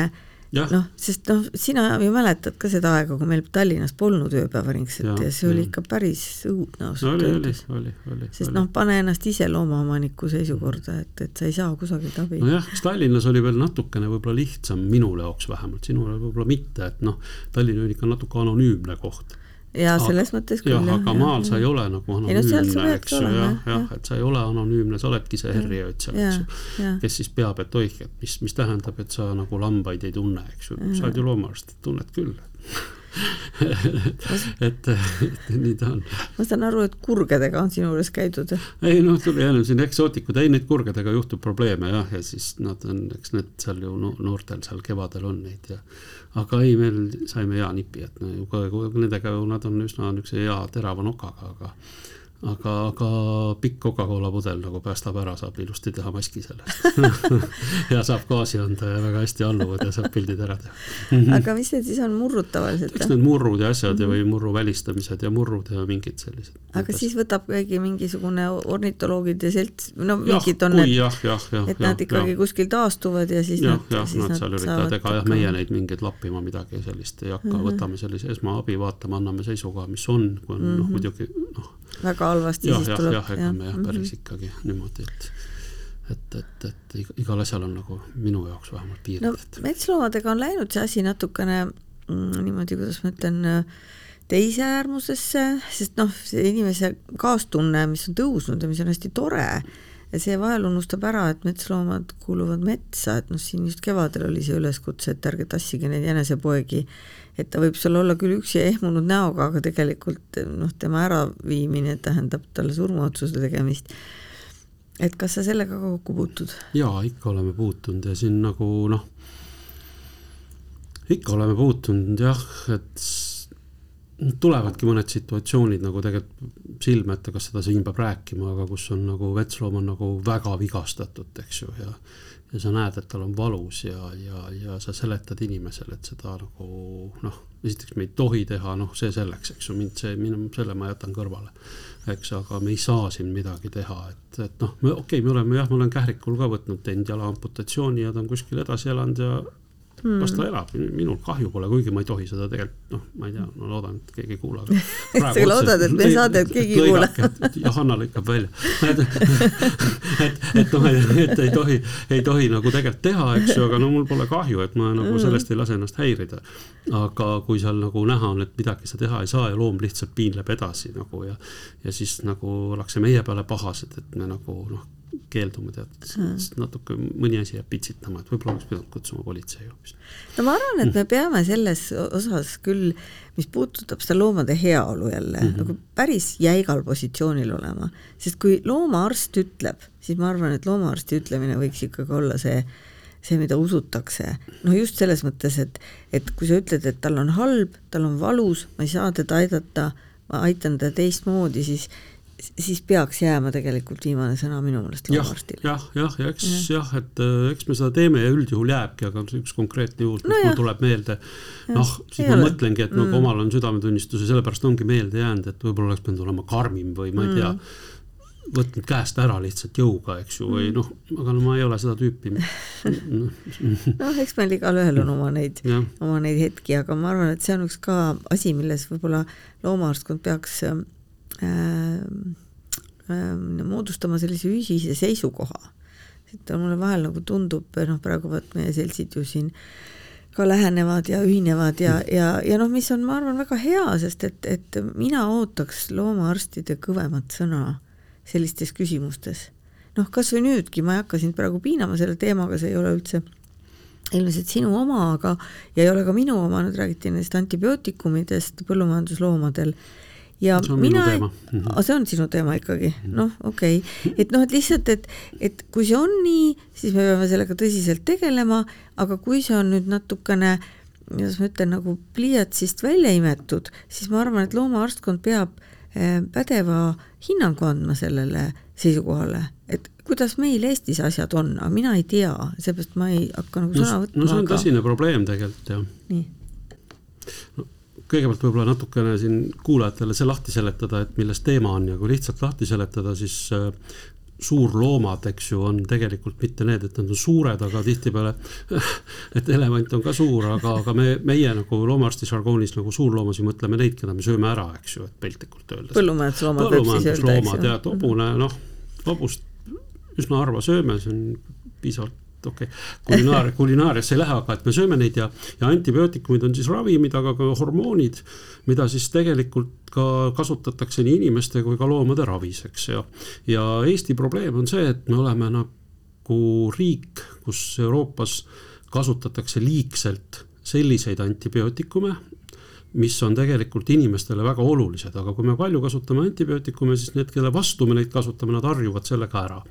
noh, sest noh, sina ju mäletad ka seda aega, kui meil Tallinnas polnud ööpäevaringset ja, ja see oli ikka päris õudne ausalt no, öeldes. oli, oli, oli. sest noh, pane ennast ise loomaomaniku seisukorda, et, et sa ei saa kusagilt abi. nojah, eks Tallinnas oli veel natukene võib-olla lihtsam, minule jaoks vähemalt, sinule võib-olla mitte, et noh, Tallinn on ikka natuke anonüümne koht ja selles mõttes küll. jah, aga maal sa ei ole nagu anonüümne, eks ju, jah, jah, et sa ei ole anonüümne, sa oledki see herriööd seal, eks ju. kes siis peab, et oih, et mis, mis tähendab, et sa nagu lambaid ei tunne, eks ju, sa oled ju loomaarst, tunned küll et, et nii ta on. ma saan aru, et kurgedega on sinu juures käidud? ei noh, tuli jälle siin eksootikud, ei neid kurgedega juhtub probleeme jah, ja siis nad on, eks need seal ju noortel seal kevadel on neid ja aga ei, meil saime hea nipi, et no, nendega ju nad on üsna niisuguse hea terava nokaga, aga aga, aga pikk Coca-Cola pudel nagu päästab ära, saab ilusti teha maski sellest ja saab gaasi anda ja väga hästi alluvad ja saab pildid ära teha aga mis need siis on, murrud tavaliselt? eks need murrud ja asjad mm -hmm. ja või murru välistamised ja murrud ja mingid sellised. aga siis võtab keegi mingisugune ornitoloogide selts, no mingid on need, et nad ikkagi ja. kuskil taastuvad ja siis jah, jah, nad seal üritavad, ega jah, meie neid mingeid lappima midagi sellist ei hakka mm, -hmm. võtame sellise esmaabi, vaatame, anname seisukoha, mis on, kui on mm -hmm. noh, mhm. muidugi noh väga halvasti ja, siis tuleb. jah, ega me jah, päris -hmm. ikkagi niimoodi, et et, et, et igal asjal on nagu minu jaoks vähemalt piirid no,. metsloomadega on läinud see asi natukene mm, niimoodi, kuidas ma ütlen, teise äärmusesse, sest noh, see inimese kaastunne, mis on tõusnud ja mis on hästi tore, see vahel unustab ära, et metsloomad kuuluvad metsa, et noh, siin just kevadel oli see üleskutse, et ärge tassige neid jänesepoegi et ta võib seal olla küll üksi ehmunud näoga, aga tegelikult noh, tema äraviimine tähendab talle surmaotsuse tegemist. et kas sa sellega ka kokku puutud? jaa, ikka oleme puutunud ja siin nagu noh, ikka oleme puutunud jah, et tulevadki mõned situatsioonid nagu tegelikult silme ette, kas seda siin peab rääkima, aga kus on nagu vetsloom on nagu väga vigastatud, eks ju, ja ja sa näed, et tal on valus ja, ja, ja sa seletad inimesele, et seda nagu noh, esiteks me ei tohi teha, noh, see selleks, eks ju, mind see, mina selle ma jätan kõrvale. eks, aga me ei saa siin midagi teha, et, et noh, me okei okay,, me oleme jah, ma olen kährikul ka võtnud, teinud jala amputatsiooni ja ta on kuskil edasi elanud ja mm. las ta elab, minul kahju pole, kuigi ma ei tohi seda tegelikult, noh, ma ei tea, ma loodan, et keegi ei kuula. sa loodad, et meie saadet keegi ei kuula? Johanna lõikab välja. et, et, et noh, et ei tohi, ei tohi nagu tegelikult teha, eks ju, aga no mul pole kahju, et ma nagu mm. sellest ei lase ennast häirida. aga kui seal nagu näha on, et midagi sa teha ei saa ja loom lihtsalt piinleb edasi nagu ja, ja siis nagu ollakse meie peale pahased, et me nagu noh keeldume teatud mm., sest natuke mõni asi jääb pitsitama, et võib-olla oleks pidanud kutsuma politsei hoopis. no ma arvan, et me peame selles osas küll, mis puudutab seda loomade heaolu jälle mm -hmm. nagu päris jäigal positsioonil olema, sest kui loomaarst ütleb, siis ma arvan, et loomaarsti ütlemine võiks ikkagi olla see, see, mida usutakse. noh, just selles mõttes, et, et kui sa ütled, et tal on halb, tal on valus, ma ei saa teda aidata, ma aitan teda teistmoodi, siis siis peaks jääma tegelikult viimane sõna minu meelest loomaarstile. jah, jah, ja eks ja. jah, et äh, eks me seda teeme ja üldjuhul jääbki, aga üks konkreetne juhus no, mul tuleb meelde. noh, siis ma ole. mõtlengi, et nagu mm. omal on südametunnistus ja sellepärast ongi meelde jäänud, et võib-olla oleks pidanud olema karmim või ma ei tea mm võtnud käest ära lihtsalt jõuga, eks ju, või mm. noh, aga no ma ei ole seda tüüpi noh, eks meil igalühel on oma neid, oma neid hetki, aga ma arvan, et see on üks ka asi, milles võib-olla loomaarstkond peaks äh, moodustama sellise ühise seisukoha. et mulle vahel nagu tundub, noh praegu vot meie seltsid ju siin ka lähenevad ja ühinevad ja, ja, ja noh, mis on, ma arvan, väga hea, sest et, et mina ootaks loomaarstide kõvemat sõna sellistes küsimustes. noh, kas või nüüdki, ma ei hakka sind praegu piinama selle teemaga, see ei ole üldse ilmselt sinu oma, aga ja ei ole ka minu oma, nüüd räägiti nendest antibiootikumidest põllumajandusloomadel ja mina, mm -hmm. see on sinu teema ikkagi, mhm. noh, okei okay., et noh, et lihtsalt, et, et kui see on nii, siis me peame sellega tõsiselt tegelema, aga kui see on nüüd natukene kuidas ma ütlen, nagu pliiatsist välja imetud, siis ma arvan, et loomaarstkond peab eh, pädeva hinnangu andma sellele, seisukohale, et kuidas meil Eestis asjad on, aga mina ei tea, seepärast ma ei hakka nagu sõna võtma. no see on aga... tõsine probleem tegelikult jah. nii no, kõigepealt võib-olla natukene siin kuulajatele see lahti seletada, et milles teema on ja kui lihtsalt lahti seletada, siis äh, suurloomad, eks ju, on tegelikult mitte need, et nad on suured, aga tihtipeale, et elevant on ka suur, aga, aga me, meie nagu loomaarsti žargoonis nagu suurloomasid mõtleme neid, keda me sööme ära, eks ju, et piltlikult öeldes. põllumajandusloomad võib siis öelda, eks ju. hobune, noh, hobust üsna harva sööme, see on piisavalt okei okay., kulinaar, kulinaariasse ei lähe, aga et me sööme neid ja, ja antibiootikumid on siis ravimid, aga ka hormoonid, mida siis tegelikult ka kasutatakse nii inimeste kui ka loomade raviseks ja, ja Eesti probleem on see, et me oleme nagu riik, kus Euroopas kasutatakse liigselt selliseid antibiootikume, mis on tegelikult inimestele väga olulised, aga kui me palju kasutame antibiootikume, siis need, kelle vastu me neid kasutame, nad harjuvad sellega ära.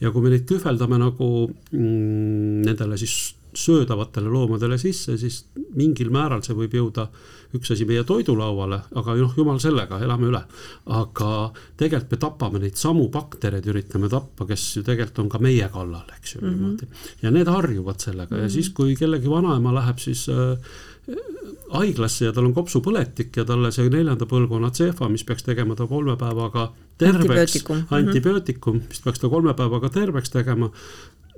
ja kui me neid kühveldame nagu mm, nendele siis söödavatele loomadele sisse, siis mingil määral see võib jõuda üks asi meie toidulauale, aga noh, jumal sellega, elame üle. aga tegelikult me tapame neid samu baktereid, üritame tappa, kes ju tegelikult on ka meie kallal, eks ju mm -hmm. niimoodi. ja need harjuvad sellega mm -hmm. ja siis, kui kellegi vanaema läheb siis äh, haiglasse ja tal on kopsupõletik ja talle see neljanda põlvkonna CEFA, mis peaks tegema ta kolme päevaga terveks, antibiootikum, mhm. mis peaks ta kolme päevaga terveks tegema,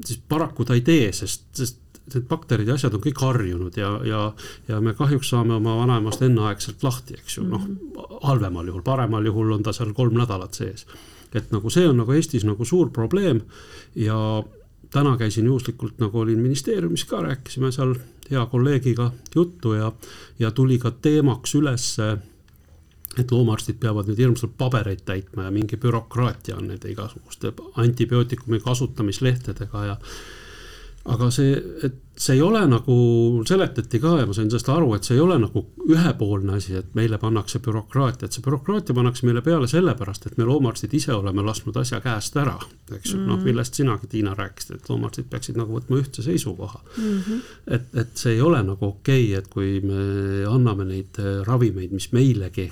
siis paraku ta ei tee, sest, sest need bakterid ja asjad on kõik harjunud ja, ja, ja me kahjuks saame oma vanaemast enneaegselt lahti, eks ju, noh, mhm. halvemal juhul, paremal juhul on ta seal kolm nädalat sees. et nagu see on nagu Eestis nagu suur probleem ja täna käisin juhuslikult, nagu olin ministeeriumis ka, rääkisime seal hea kolleegiga juttu ja, ja tuli ka teemaks ülesse et loomaarstid peavad nüüd hirmsalt pabereid täitma ja mingi bürokraatia on nende igasuguste antibiootikumi kasutamislehtedega ja aga see, et see ei ole nagu, seletati ka ja ma sain sellest aru, et see ei ole nagu ühepoolne asi, et meile pannakse bürokraatia, et see bürokraatia pannakse meile peale sellepärast, et me loomaarstid ise oleme lasknud asja käest ära. eks ju mm -hmm., noh, millest sinagi, Tiina, rääkisid, et loomaarstid peaksid nagu võtma ühtse seisukoha mm. -hmm. et, et see ei ole nagu okei okay,, et kui me anname neid ravimeid, mis meilegi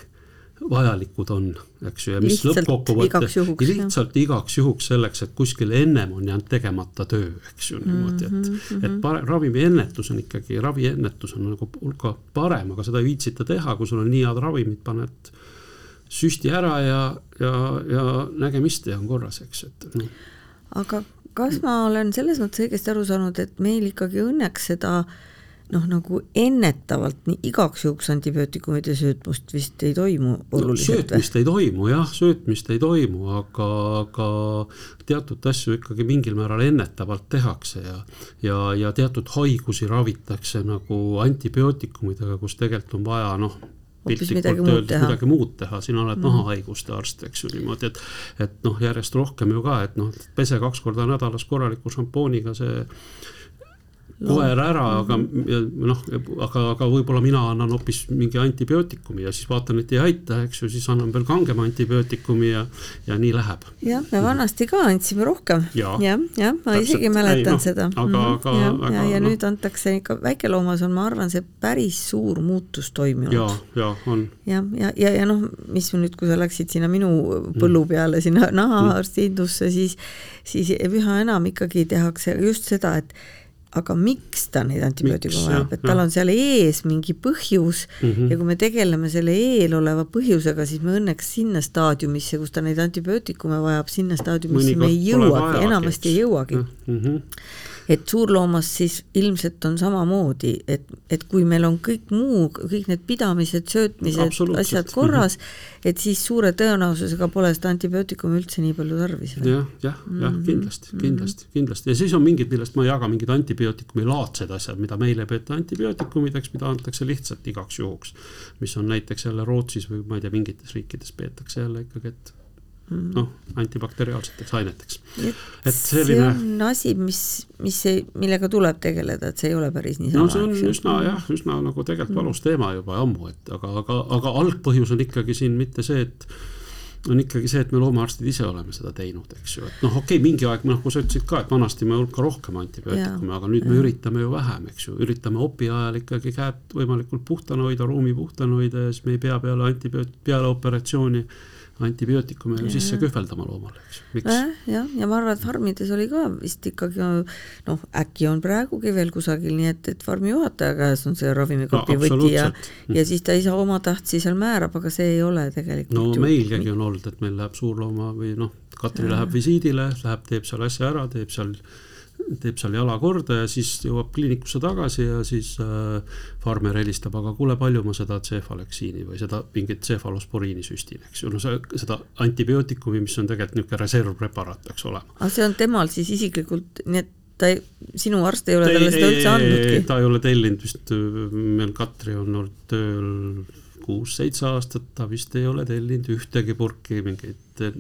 vajalikud on, eks ju, ja mis lõppkokkuvõttes lihtsalt igaks juhuks selleks, et kuskil ennem on jäänud tegemata töö, eks ju niimoodi, et mm, -hmm. et pare-, ravimiennetus on ikkagi, raviennetus on nagu hulka parem, aga seda ei viitsita teha, kui sul on nii head ravimid, paned süsti ära ja, ja, ja nägemist ja on korras, eks, et noh. aga kas ma olen selles mõttes õigesti aru saanud, et meil ikkagi õnneks seda äh, noh, nagu ennetavalt nii igaks juhuks antibiootikumide söötmust vist ei toimu oluliselt no,? söötmist või? ei toimu jah, söötmist ei toimu, aga, aga teatud asju ikkagi mingil määral ennetavalt tehakse ja ja, ja teatud haigusi ravitakse nagu antibiootikumidega, kus tegelikult on vaja noh, piltlikult öeldes midagi muud teha, sina oled mm. nahahaiguste arst, eks ju niimoodi, et et noh, järjest rohkem ju ka, et noh, pese kaks korda nädalas korraliku šampooniga, see koer ära, aga noh, aga, aga võib-olla mina annan hoopis mingi antibiootikumi ja siis vaatan, et ei aita, eks ju, siis annan veel kangema antibiootikumi ja, ja nii läheb. jah, me vanasti ka andsime rohkem ja,. jah, jah, ma täpselt, isegi mäletan ei, no, seda. aga mm, -hmm. aga, ja, aga. ja, ja no. nüüd antakse ikka, väikeloomas on, ma arvan, see päris suur muutus toimunud. ja, ja on. jah, ja, ja, ja, ja noh, mis nüüd, kui sa läksid sinna minu põllu peale, sinna nahaarstiindusse, siis, siis üha enam ikkagi tehakse just seda, et aga miks ta neid antibiootikume vajab, et tal on seal ees mingi põhjus mm -hmm. ja kui me tegeleme selle eeloleva põhjusega, siis me õnneks sinna staadiumisse, kus ta neid antibiootikume vajab, sinna staadiumisse Mõnikord me ei jõuagi, enamasti ei jõuagi. Mm. -hmm et suurloomas siis ilmselt on samamoodi, et, et kui meil on kõik muu, kõik need pidamised, söötmised, asjad korras mm, -hmm. et siis suure tõenäosusega pole seda antibiootikumi üldse nii palju tarvis. jah, jah, jah -hmm. kindlasti, kindlasti, kindlasti ja siis on mingid, millest ma ei jaga, mingid antibiootikumi laadsed asjad, mida meil ei peeta antibiootikumideks, mida antakse lihtsalt igaks juhuks. mis on näiteks jälle Rootsis või ma ei tea, mingites riikides peetakse jälle ikkagi, et. Noh, antibakteriaalseteks aineteks. et selline. see on asi, mis, mis millega tuleb tegeleda, et see ei ole päris niisama. no see on üsna jah, üsna nagu tegelikult mm. valus teema juba ammu, et aga, aga, aga algpõhjus on ikkagi siin mitte see, et on ikkagi see, et me loomaarstid ise oleme seda teinud, eks ju, et noh, okei okay,, mingi aeg, kui sa ütlesid ka, et vanasti me hulka rohkem antibiootikume, aga nüüd ja. me üritame ju vähem, eks ju, üritame opi ajal ikkagi käed võimalikult puhtana hoida, ruumi puhtana hoida ja siis me ei pea peale antibioot-, peale operatsiooni antibiootikume ju sisse kühveldama loomale, eks, äh,? jah, ja ma arvan, et farmides oli ka vist ikkagi noh, äkki on praegugi veel kusagil nii, et, et farmi juhataja käes on see ravimikopi no, võti ja ja siis ta ise omatahtsi seal määrab, aga see ei ole tegelikult no meilgi on olnud, et meil läheb suurlooma või noh, Katri ja. läheb visiidile, läheb, teeb seal asja ära, teeb seal teeb seal jala korda ja siis jõuab kliinikusse tagasi ja siis äh, farmer helistab, aga kuule, palju ma seda tsefaleksiini või seda mingit tsefalosporiini süstin, eks ju, no see, seda antibiootikumi, mis on tegelikult niisugune reservpreparaat peaks olema. aga see on temal siis isiklikult, nii et ta ei, sinu arst ei ole talle seda üldse andnudki? ta ei ole tellinud vist, meil Katri on olnud tööl kuus-seitse aastat, ta vist ei ole tellinud ühtegi purki mingeid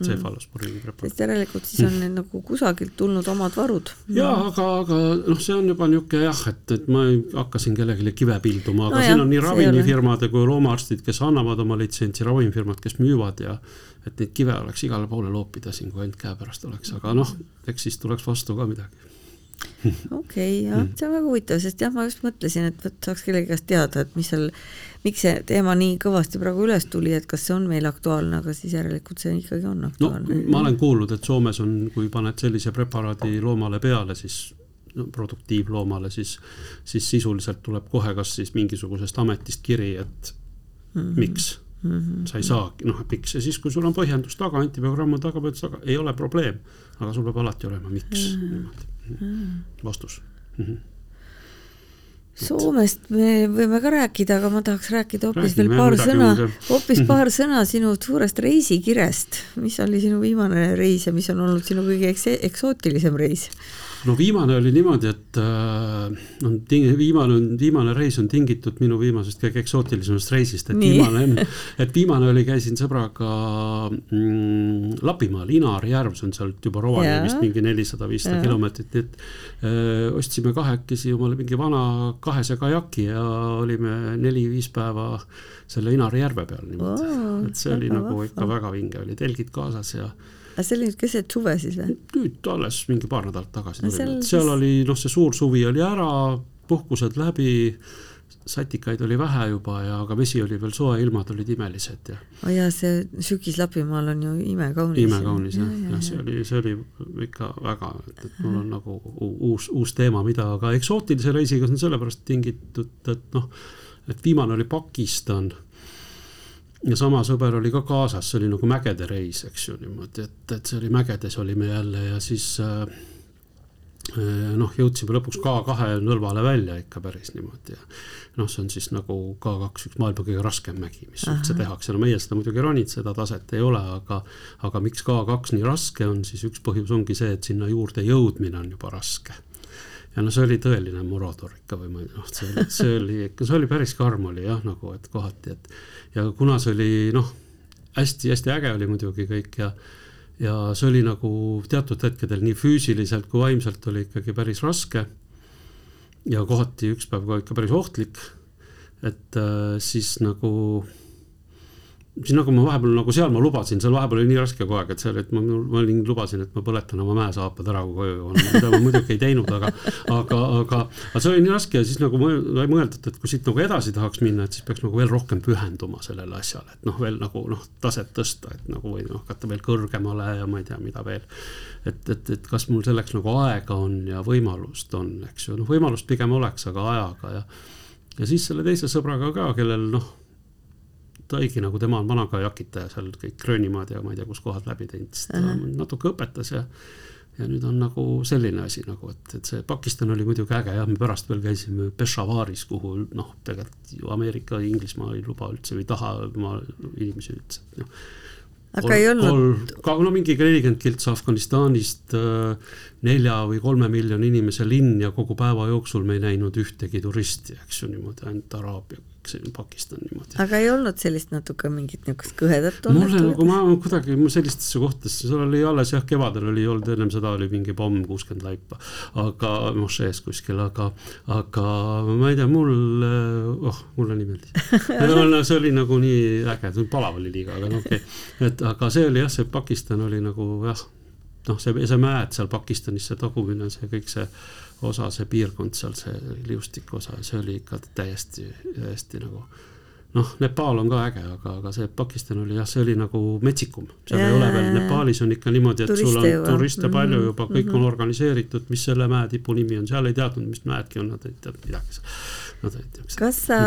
tsefalosporiini preparaat. sest järelikult siis on need nagu kusagilt tulnud omad varud. jaa, aga, aga noh, see on juba niisugune jah, et, et ma ei hakka siin kellelegi kive pilduma, aga no siin jah, on nii ravimifirmade kui loomaarstid, kes annavad oma litsentsi, ravimifirmad, kes müüvad ja et neid kive oleks igale poole loopida siin, kui ainult käepärast oleks, aga noh, eks siis tuleks vastu ka midagi okei okay,, jah, see on väga huvitav, sest jah, ma just mõtlesin, et vot saaks kellegi käest teada, et mis seal, miks see teema nii kõvasti praegu üles tuli, et kas see on meil aktuaalne, aga siis järelikult see ikkagi on aktuaalne. no ma olen kuulnud, et Soomes on, kui paned sellise preparaadi loomale peale, siis no, produktiivloomale, siis, siis sisuliselt tuleb kohe kas siis mingisugusest ametist kiri, et mm -hmm. miks mm. -hmm. sa ei saa, noh, miks ja siis, kui sul on põhjendus taga, antibioogramm on taga, taga, ei ole probleem, aga sul peab alati olema, miks mm -hmm. niimoodi vastus mm. -hmm. Soomest me võime ka rääkida, aga ma tahaks rääkida hoopis veel paar sõna, hoopis paar sõna sinu suurest reisikirest. mis oli sinu viimane reis ja mis on olnud sinu kõige eksootilisem reis? No viimane oli niimoodi, et äh, on ting-, viimane on, viimane reis on tingitud minu viimasest kõige eksootilisemast reisist, et Nii. viimane, et viimane oli, käisin sõbraga mm, Lapimaal, Inari järv, see on sealt juba Rovaniemist mingi nelisada, viissada kilomeetrit, nii et öö, äh, ostsime kahekesi omale mingi vana kahese kajaki ja olime neli-viis päeva selle Inari järve peal niimoodi oh,. et see oli nagu ikka väga vinge, oli telgid kaasas ja aga see oli nüüd keset suve siis või? nüüd alles mingi paar nädalat tagasi tulime, et seal oli noh, see suur suvi oli ära, puhkused läbi, satikaid oli vähe juba ja, aga vesi oli veel soe, ilmad olid imelised ja. oh jaa, see sügis Lapimaal on ju imekaunis. imekaunis jah, jah ja, see oli, see oli ikka väga, et, et mul on nagu uus, uus teema, mida ka eksootilise reisiga on sellepärast tingitud, et noh, et viimane oli Pakistan ja sama sõber oli ka kaasas, see oli nagu mägede reis, eks ju niimoodi, et, et see oli mägedes olime jälle ja siis äh, äh noh, jõudsime lõpuks K2 nõlvale välja ikka päris niimoodi ja noh, see on siis nagu K2 üks maailma kõige raskem mägi, mis Aha. üldse tehakse, no meie seda muidugi ronid, seda taset ei ole, aga aga miks K2 nii raske on, siis üks põhjus ongi see, et sinna juurde jõudmine on juba raske ja no see oli tõeline Morodor ikka või ma noh, see, see oli ikka, see oli päris karm oli jah, nagu et kohati, et ja kuna see oli noh hästi,, hästi-hästi äge oli muidugi kõik ja ja see oli nagu teatud hetkedel nii füüsiliselt kui vaimselt oli ikkagi päris raske. ja kohati üks päev ka ikka päris ohtlik. et äh, siis nagu siis nagu ma vahepeal nagu seal ma lubasin, seal vahepeal oli nii raske kogu aeg, et seal, et ma, ma olin, lubasin, et ma põletan oma mäesaapad ära, kui koju jõuan, mida ma muidugi ei teinud, aga, aga, aga, aga see oli nii raske ja siis nagu sai mõeldud, et kui siit nagu edasi tahaks minna, et siis peaks nagu veel rohkem pühenduma sellele asjale, et noh, veel nagu noh, taset tõsta, et nagu või noh, hakata veel kõrgemale ja ma ei tea, mida veel. et, et, et kas mul selleks nagu aega on ja võimalust on, eks ju, noh, võimalust pigem oleks, aga ajaga ja ja siis selle teise sõbraga ka, kellel noh ta oligi nagu tema on vanakajakitaja seal kõik Gröönimaad ja ma ei tea, kus kohad läbi teinud, siis ta uh -huh. natuke õpetas ja ja nüüd on nagu selline asi nagu, et, et see Pakistan oli muidugi äge jah, me pärast veel käisime Peshawaaris, kuhu noh, tegelikult ju Ameerika, Inglismaa ei luba üldse või taha oma inimesi üldse, noh aga ei olnud? ka no mingi nelikümmend kiltsa Afganistanist äh, nelja või kolme miljoni inimese linn ja kogu päeva jooksul me ei näinud ühtegi turisti, eks ju niimoodi, ainult Araabia Pakistan niimoodi. aga ei olnud sellist natuke mingit niisugust kõhedat tunnet? mulle nagu ma kuidagi sellistesse kohtadesse, seal oli alles jah, kevadel oli olnud, ennem seda oli mingi pomm kuuskümmend laipa, aga mošees kuskil, aga, aga ma ei tea, mul, oh, mulle nii meeldis see oli nagu nii äge, palav oli liiga, aga no okei okay., et aga see oli jah, see Pakistan oli nagu jah, noh, see, see mäed seal Pakistanis, see tagumine, see kõik see osa, see piirkond seal, see liustiku osa, see oli ikka täiesti, täiesti nagu noh, Nepal on ka äge, aga, aga see Pakistan oli jah, see oli nagu metsikum. seal Ja, ei ole veel. Nepaalis on ikka niimoodi, et sul on juba. turiste palju Mhm, juba, kõik on organiseeritud, mis selle mäe tipu nimi on, seal ei teadnud, mis mäedki on, nad ei teadnud midagi. Kas sa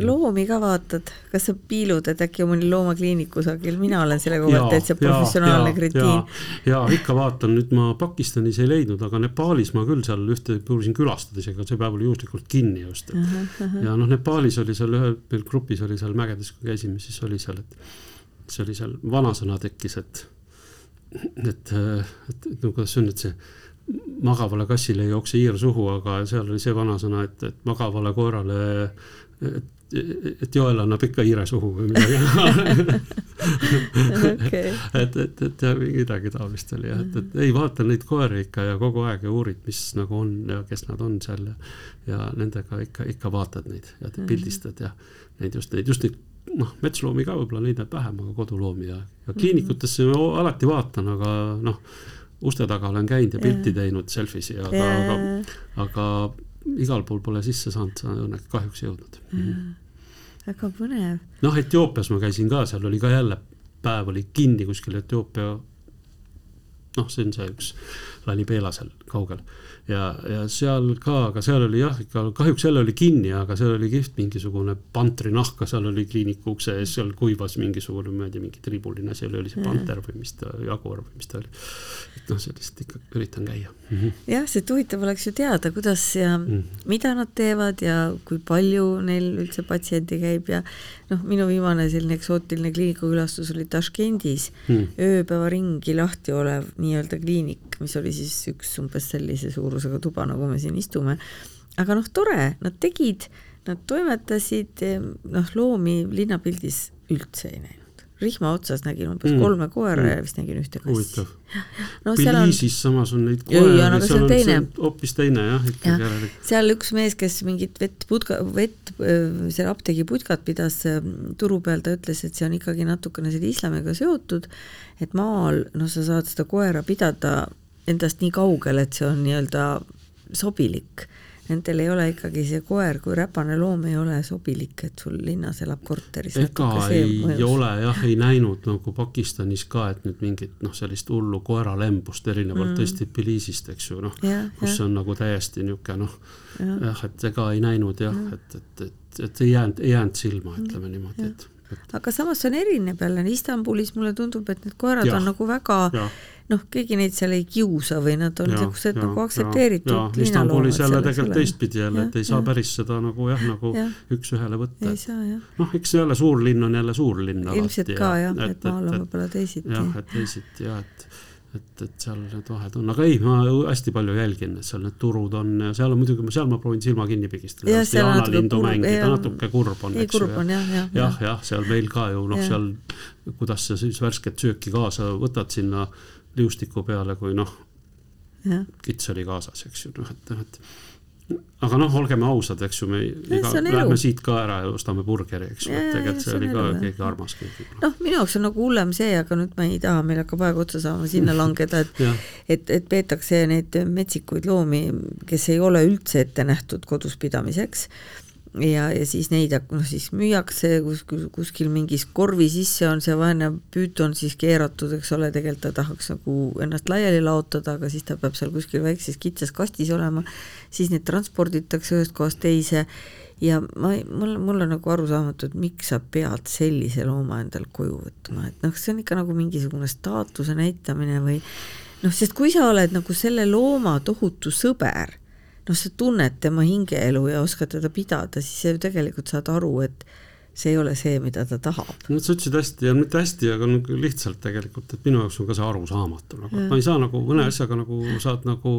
loomi ka vaatad, kas sa piilud, et äkki on mõni loomakliinik kusagil, mina olen selle koha pealt täitsa professionaalne kretiin. ja ikka vaatan, nüüd ma Pakistanis ei leidnud, aga Nepaalis ma küll seal ühte proovisin külastada isegi, aga see päev oli juhuslikult kinni just, ja noh, Nepaalis oli seal ühe, meil grupis oli seal mägedes, kui käisime, siis oli seal, et see oli seal vanasõna tekkis, et et, et, et no kuidas see on, et see magavale kassile ei jookse hiir suhu, aga seal oli see vanasõna, et, et magavale koerale, et, et Joel annab ikka hiire suhu või midagi. Okei, et, et, et ja midagi taolist oli jah, et, et ei vaata neid koeri ikka ja kogu aeg ja uurid, mis nagu on ja kes nad on seal ja, ja nendega ikka, ikka vaatad neid ja te pildistad ja neid just neid, just neid noh, metsloomi ka võib-olla neid näeb vähem, aga koduloomi ja, ja kliinikutesse ma alati vaatan, aga noh, uste taga olen käinud ja pilti teinud selfie'si, aga, aga, aga igal pool pole sisse saanud, õnneks kahjuks jõudnud mm. -hmm väga põnev. noh, Etioopias ma käisin ka, seal oli ka jälle päev oli kinni kuskil Etioopia. noh, see on see üks Lalibeela seal kaugel ja, ja seal ka, aga seal oli jah, ikka kahjuks jälle oli kinni, aga seal oli kihvt mingisugune pantrinahka, seal oli kliiniku ukse ees, seal kuivas mingisugune, ma ei tea, mingi tribuline asi oli, oli see panter või mis ta, jaguar või mis ta oli. et noh, sellist ikka üritan käia mm. -hmm. jah, sest huvitav oleks ju teada, kuidas ja Mm. mida nad teevad ja kui palju neil üldse patsiente käib ja noh, minu viimane selline eksootiline kliinikakülastus oli Taškendis Mm. ööpäeva ringi lahti olev nii-öelda kliinik, mis oli siis üks umbes sellise suurusega tuba, nagu me siin istume. aga noh, tore, nad tegid, nad toimetasid, noh, loomi linnapildis üldse ei näinud. rihma otsas nägin umbes Mm. kolme koera Mm. ja vist nägin ühte kassi no seal on samas on neid jaa, no see on teine. hoopis teine jah, ikkagi järelikult. seal üks mees, kes mingit vett putka, vett, selle apteegi putkat pidas turu peal, ta ütles, et see on ikkagi natukene selle islamiga seotud, et maal, noh, sa saad seda koera pidada endast nii kaugel, et see on nii-öelda sobilik. Nendel ei ole ikkagi see koer kui räpane loom ei ole sobilik, et sul linnas elab korteris. ega ei mõjus. ole jah, ei näinud nagu Pakistanis ka, et nüüd mingit noh, sellist hullu koeralembust erinevalt mm. tõesti Tbilisist, eks ju, noh, kus jah. on nagu täiesti niisugune noh, Jah. jah, et ega ei näinud jah, et, et, et, et ei jäänud, ei jäänud silma, ütleme niimoodi, et, et aga samas see on erinev jälle, Istanbulis mulle tundub, et need koerad Jah. on nagu väga jah noh, keegi neid seal ei kiusa või nad on niisugused nagu aktsepteeritud. Istanbulis jälle tegelikult teistpidi jälle, et ei saa päris seda nagu jah, nagu Jah. üks-ühele võtta ei, saa jah, noh, eks jälle suurlinn on jälle suurlinn ilmselt alati ka jah, et maal on võib-olla teisiti. jah, et teisiti jah, et et, et seal need vahed on, aga ei, ma hästi palju jälgin, et seal need turud on ja seal on muidugi, seal ma proovin silma kinni pigistada Jah,, seal natuke kurb, jah. natuke kurb on, eks ju. on jah, jah, jah, jah, seal meil ka ju noh, Jah. seal kuidas sa siis värsket sööki kaasa võtad sinna liustiku peale, kui noh, kits oli kaasas, eks ju, noh, et et aga noh, olgem ausad, eks ju, me iga, lähme siit ka ära ja ostame burgeri, eks ju, et tegelikult see see oli ka elu, keegi armas keegi. noh, minu jaoks on nagu hullem see, aga nüüd ma ei taha, meil hakkab aeg otsa saama, sinna langeda, et et, et peetakse neid metsikuid loomi, kes ei ole üldse ette nähtud kodus pidamiseks ja, ja siis neid noh, siis müüakse kuskil, kuskil mingis korvi sisse on see vaene püüton siis keeratud, eks ole, tegelikult ta tahaks nagu ennast laiali laotada, aga siis ta peab seal kuskil väikses kitsas kastis olema, siis neid transporditakse ühest kohast teise ja ma mul, mul on nagu arusaamatu, et miks sa pead sellise looma endal koju võtma, et noh, see on ikka nagu mingisugune staatuse näitamine või noh, sest kui sa oled nagu selle looma tohutu sõber, noh, sa tunned tema hingeelu ja oskad teda pidada, siis sa ju tegelikult saad aru, et see ei ole see, mida ta tahab. no sa ütlesid hästi ja mitte hästi, aga nagu lihtsalt tegelikult, et minu jaoks on ka see arusaamatu nagu, Jah. ma ei saa nagu mõne asjaga nagu saad nagu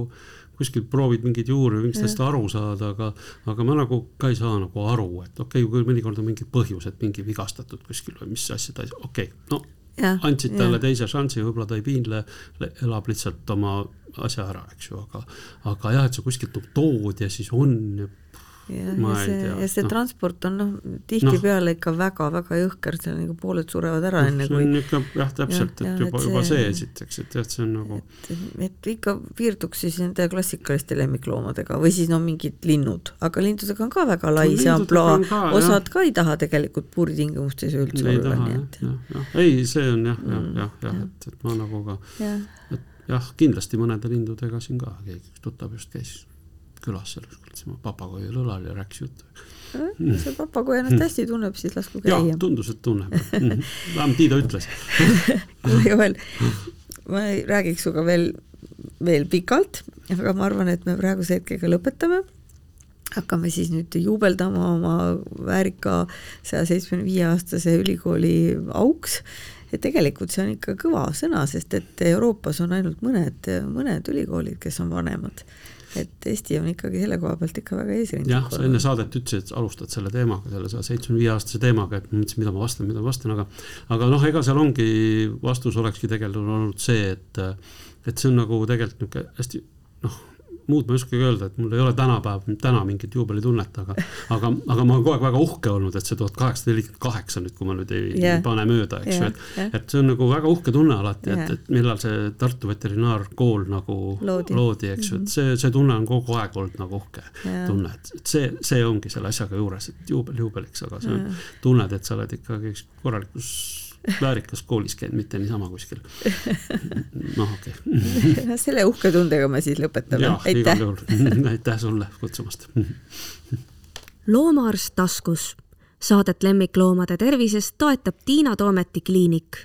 kuskil proovid mingeid juuri või mingist asjast aru saada, aga aga ma nagu ka ei saa nagu aru, et okei okay,, kui mõnikord on mingid põhjused, mingi vigastatud kuskil või mis asja ta, okei okay,, no andsid talle teise šansi, võib-olla ta ei piinle, elab lihtsalt oma asja ära, eks ju, aga aga jah, et sa kuskilt nagu tood ja siis on ja ja see, ja see noh, transport on noh, tihtipeale ikka väga-väga jõhker, seal nagu pooled surevad ära enne see kui ikka jah, täpselt, et juba juba see- esiteks, et jah, see on nagu et, ikka piirduks siis nende klassikaliste lemmikloomadega või siis no mingid linnud, aga lindudega on ka väga lai see ampluaa. ka,, jah. osad ka ei taha tegelikult puuritingimustes üldse ei olla, nii et, ei, see on jah, jah, Mm, jah, jah, jah. et, et ma nagu ka et jah, kindlasti mõnede lindudega siin ka keegi tuttav just käis külas seal ükskord, tema papagoi oli õlal ja rääkis juttu. see papagoi ennast hästi tunneb, siis lasku jah käia,. tundus, et tunneb. vähemalt nii ta ütles. kuule Joel, ma räägiks sinuga veel, veel pikalt, aga ma arvan, et me praeguse hetkega lõpetame. hakkame siis nüüd juubeldama oma väärika saja seitsmekümne viie aastase ülikooli auks. ja tegelikult see on ikka kõva sõna, sest et Euroopas on ainult mõned, mõned ülikoolid, kes on vanemad. Et Eesti on ikkagi selle koha pealt ikka väga eesrindlik jah, sa enne saadet ütlesid, et alustad selle teemaga, selle saja seitsmekümne viie aastase teemaga, et mõtlesin, mida ma vastan, mida ma vastan, aga aga noh, ega seal ongi, vastus olekski tegelikult olnud see, et et see on nagu tegelikult niisugune hästi noh, muud ma ei oskagi öelda, et mul ei ole tänapäev, täna mingit juubelitunnet, aga aga, aga ma olen kogu aeg väga uhke olnud, et see tuhat kaheksasada nelikümmend kaheksa nüüd, kui ma nüüd ei yeah. pane mööda, eks ju Jah, et jah. et see on nagu väga uhke tunne alati, et Jah., et millal see Tartu veterinaarkool nagu Loodi. loodi, eks ju, et see, see tunne on kogu aeg olnud nagu uhke Jah. tunne, et et see, see ongi selle asjaga juures, et juubel juubeliks, aga on Jah., tunned, et sa oled ikkagi korralikus väärikas koolis käinud, mitte niisama kuskil. noh, okei okay. selle uhke tundega me siis lõpetame, aitäh! aitäh sulle kutsumast. loomaarst taskus. Saadet lemmikloomade tervisest toetab Tiina Toometi kliinik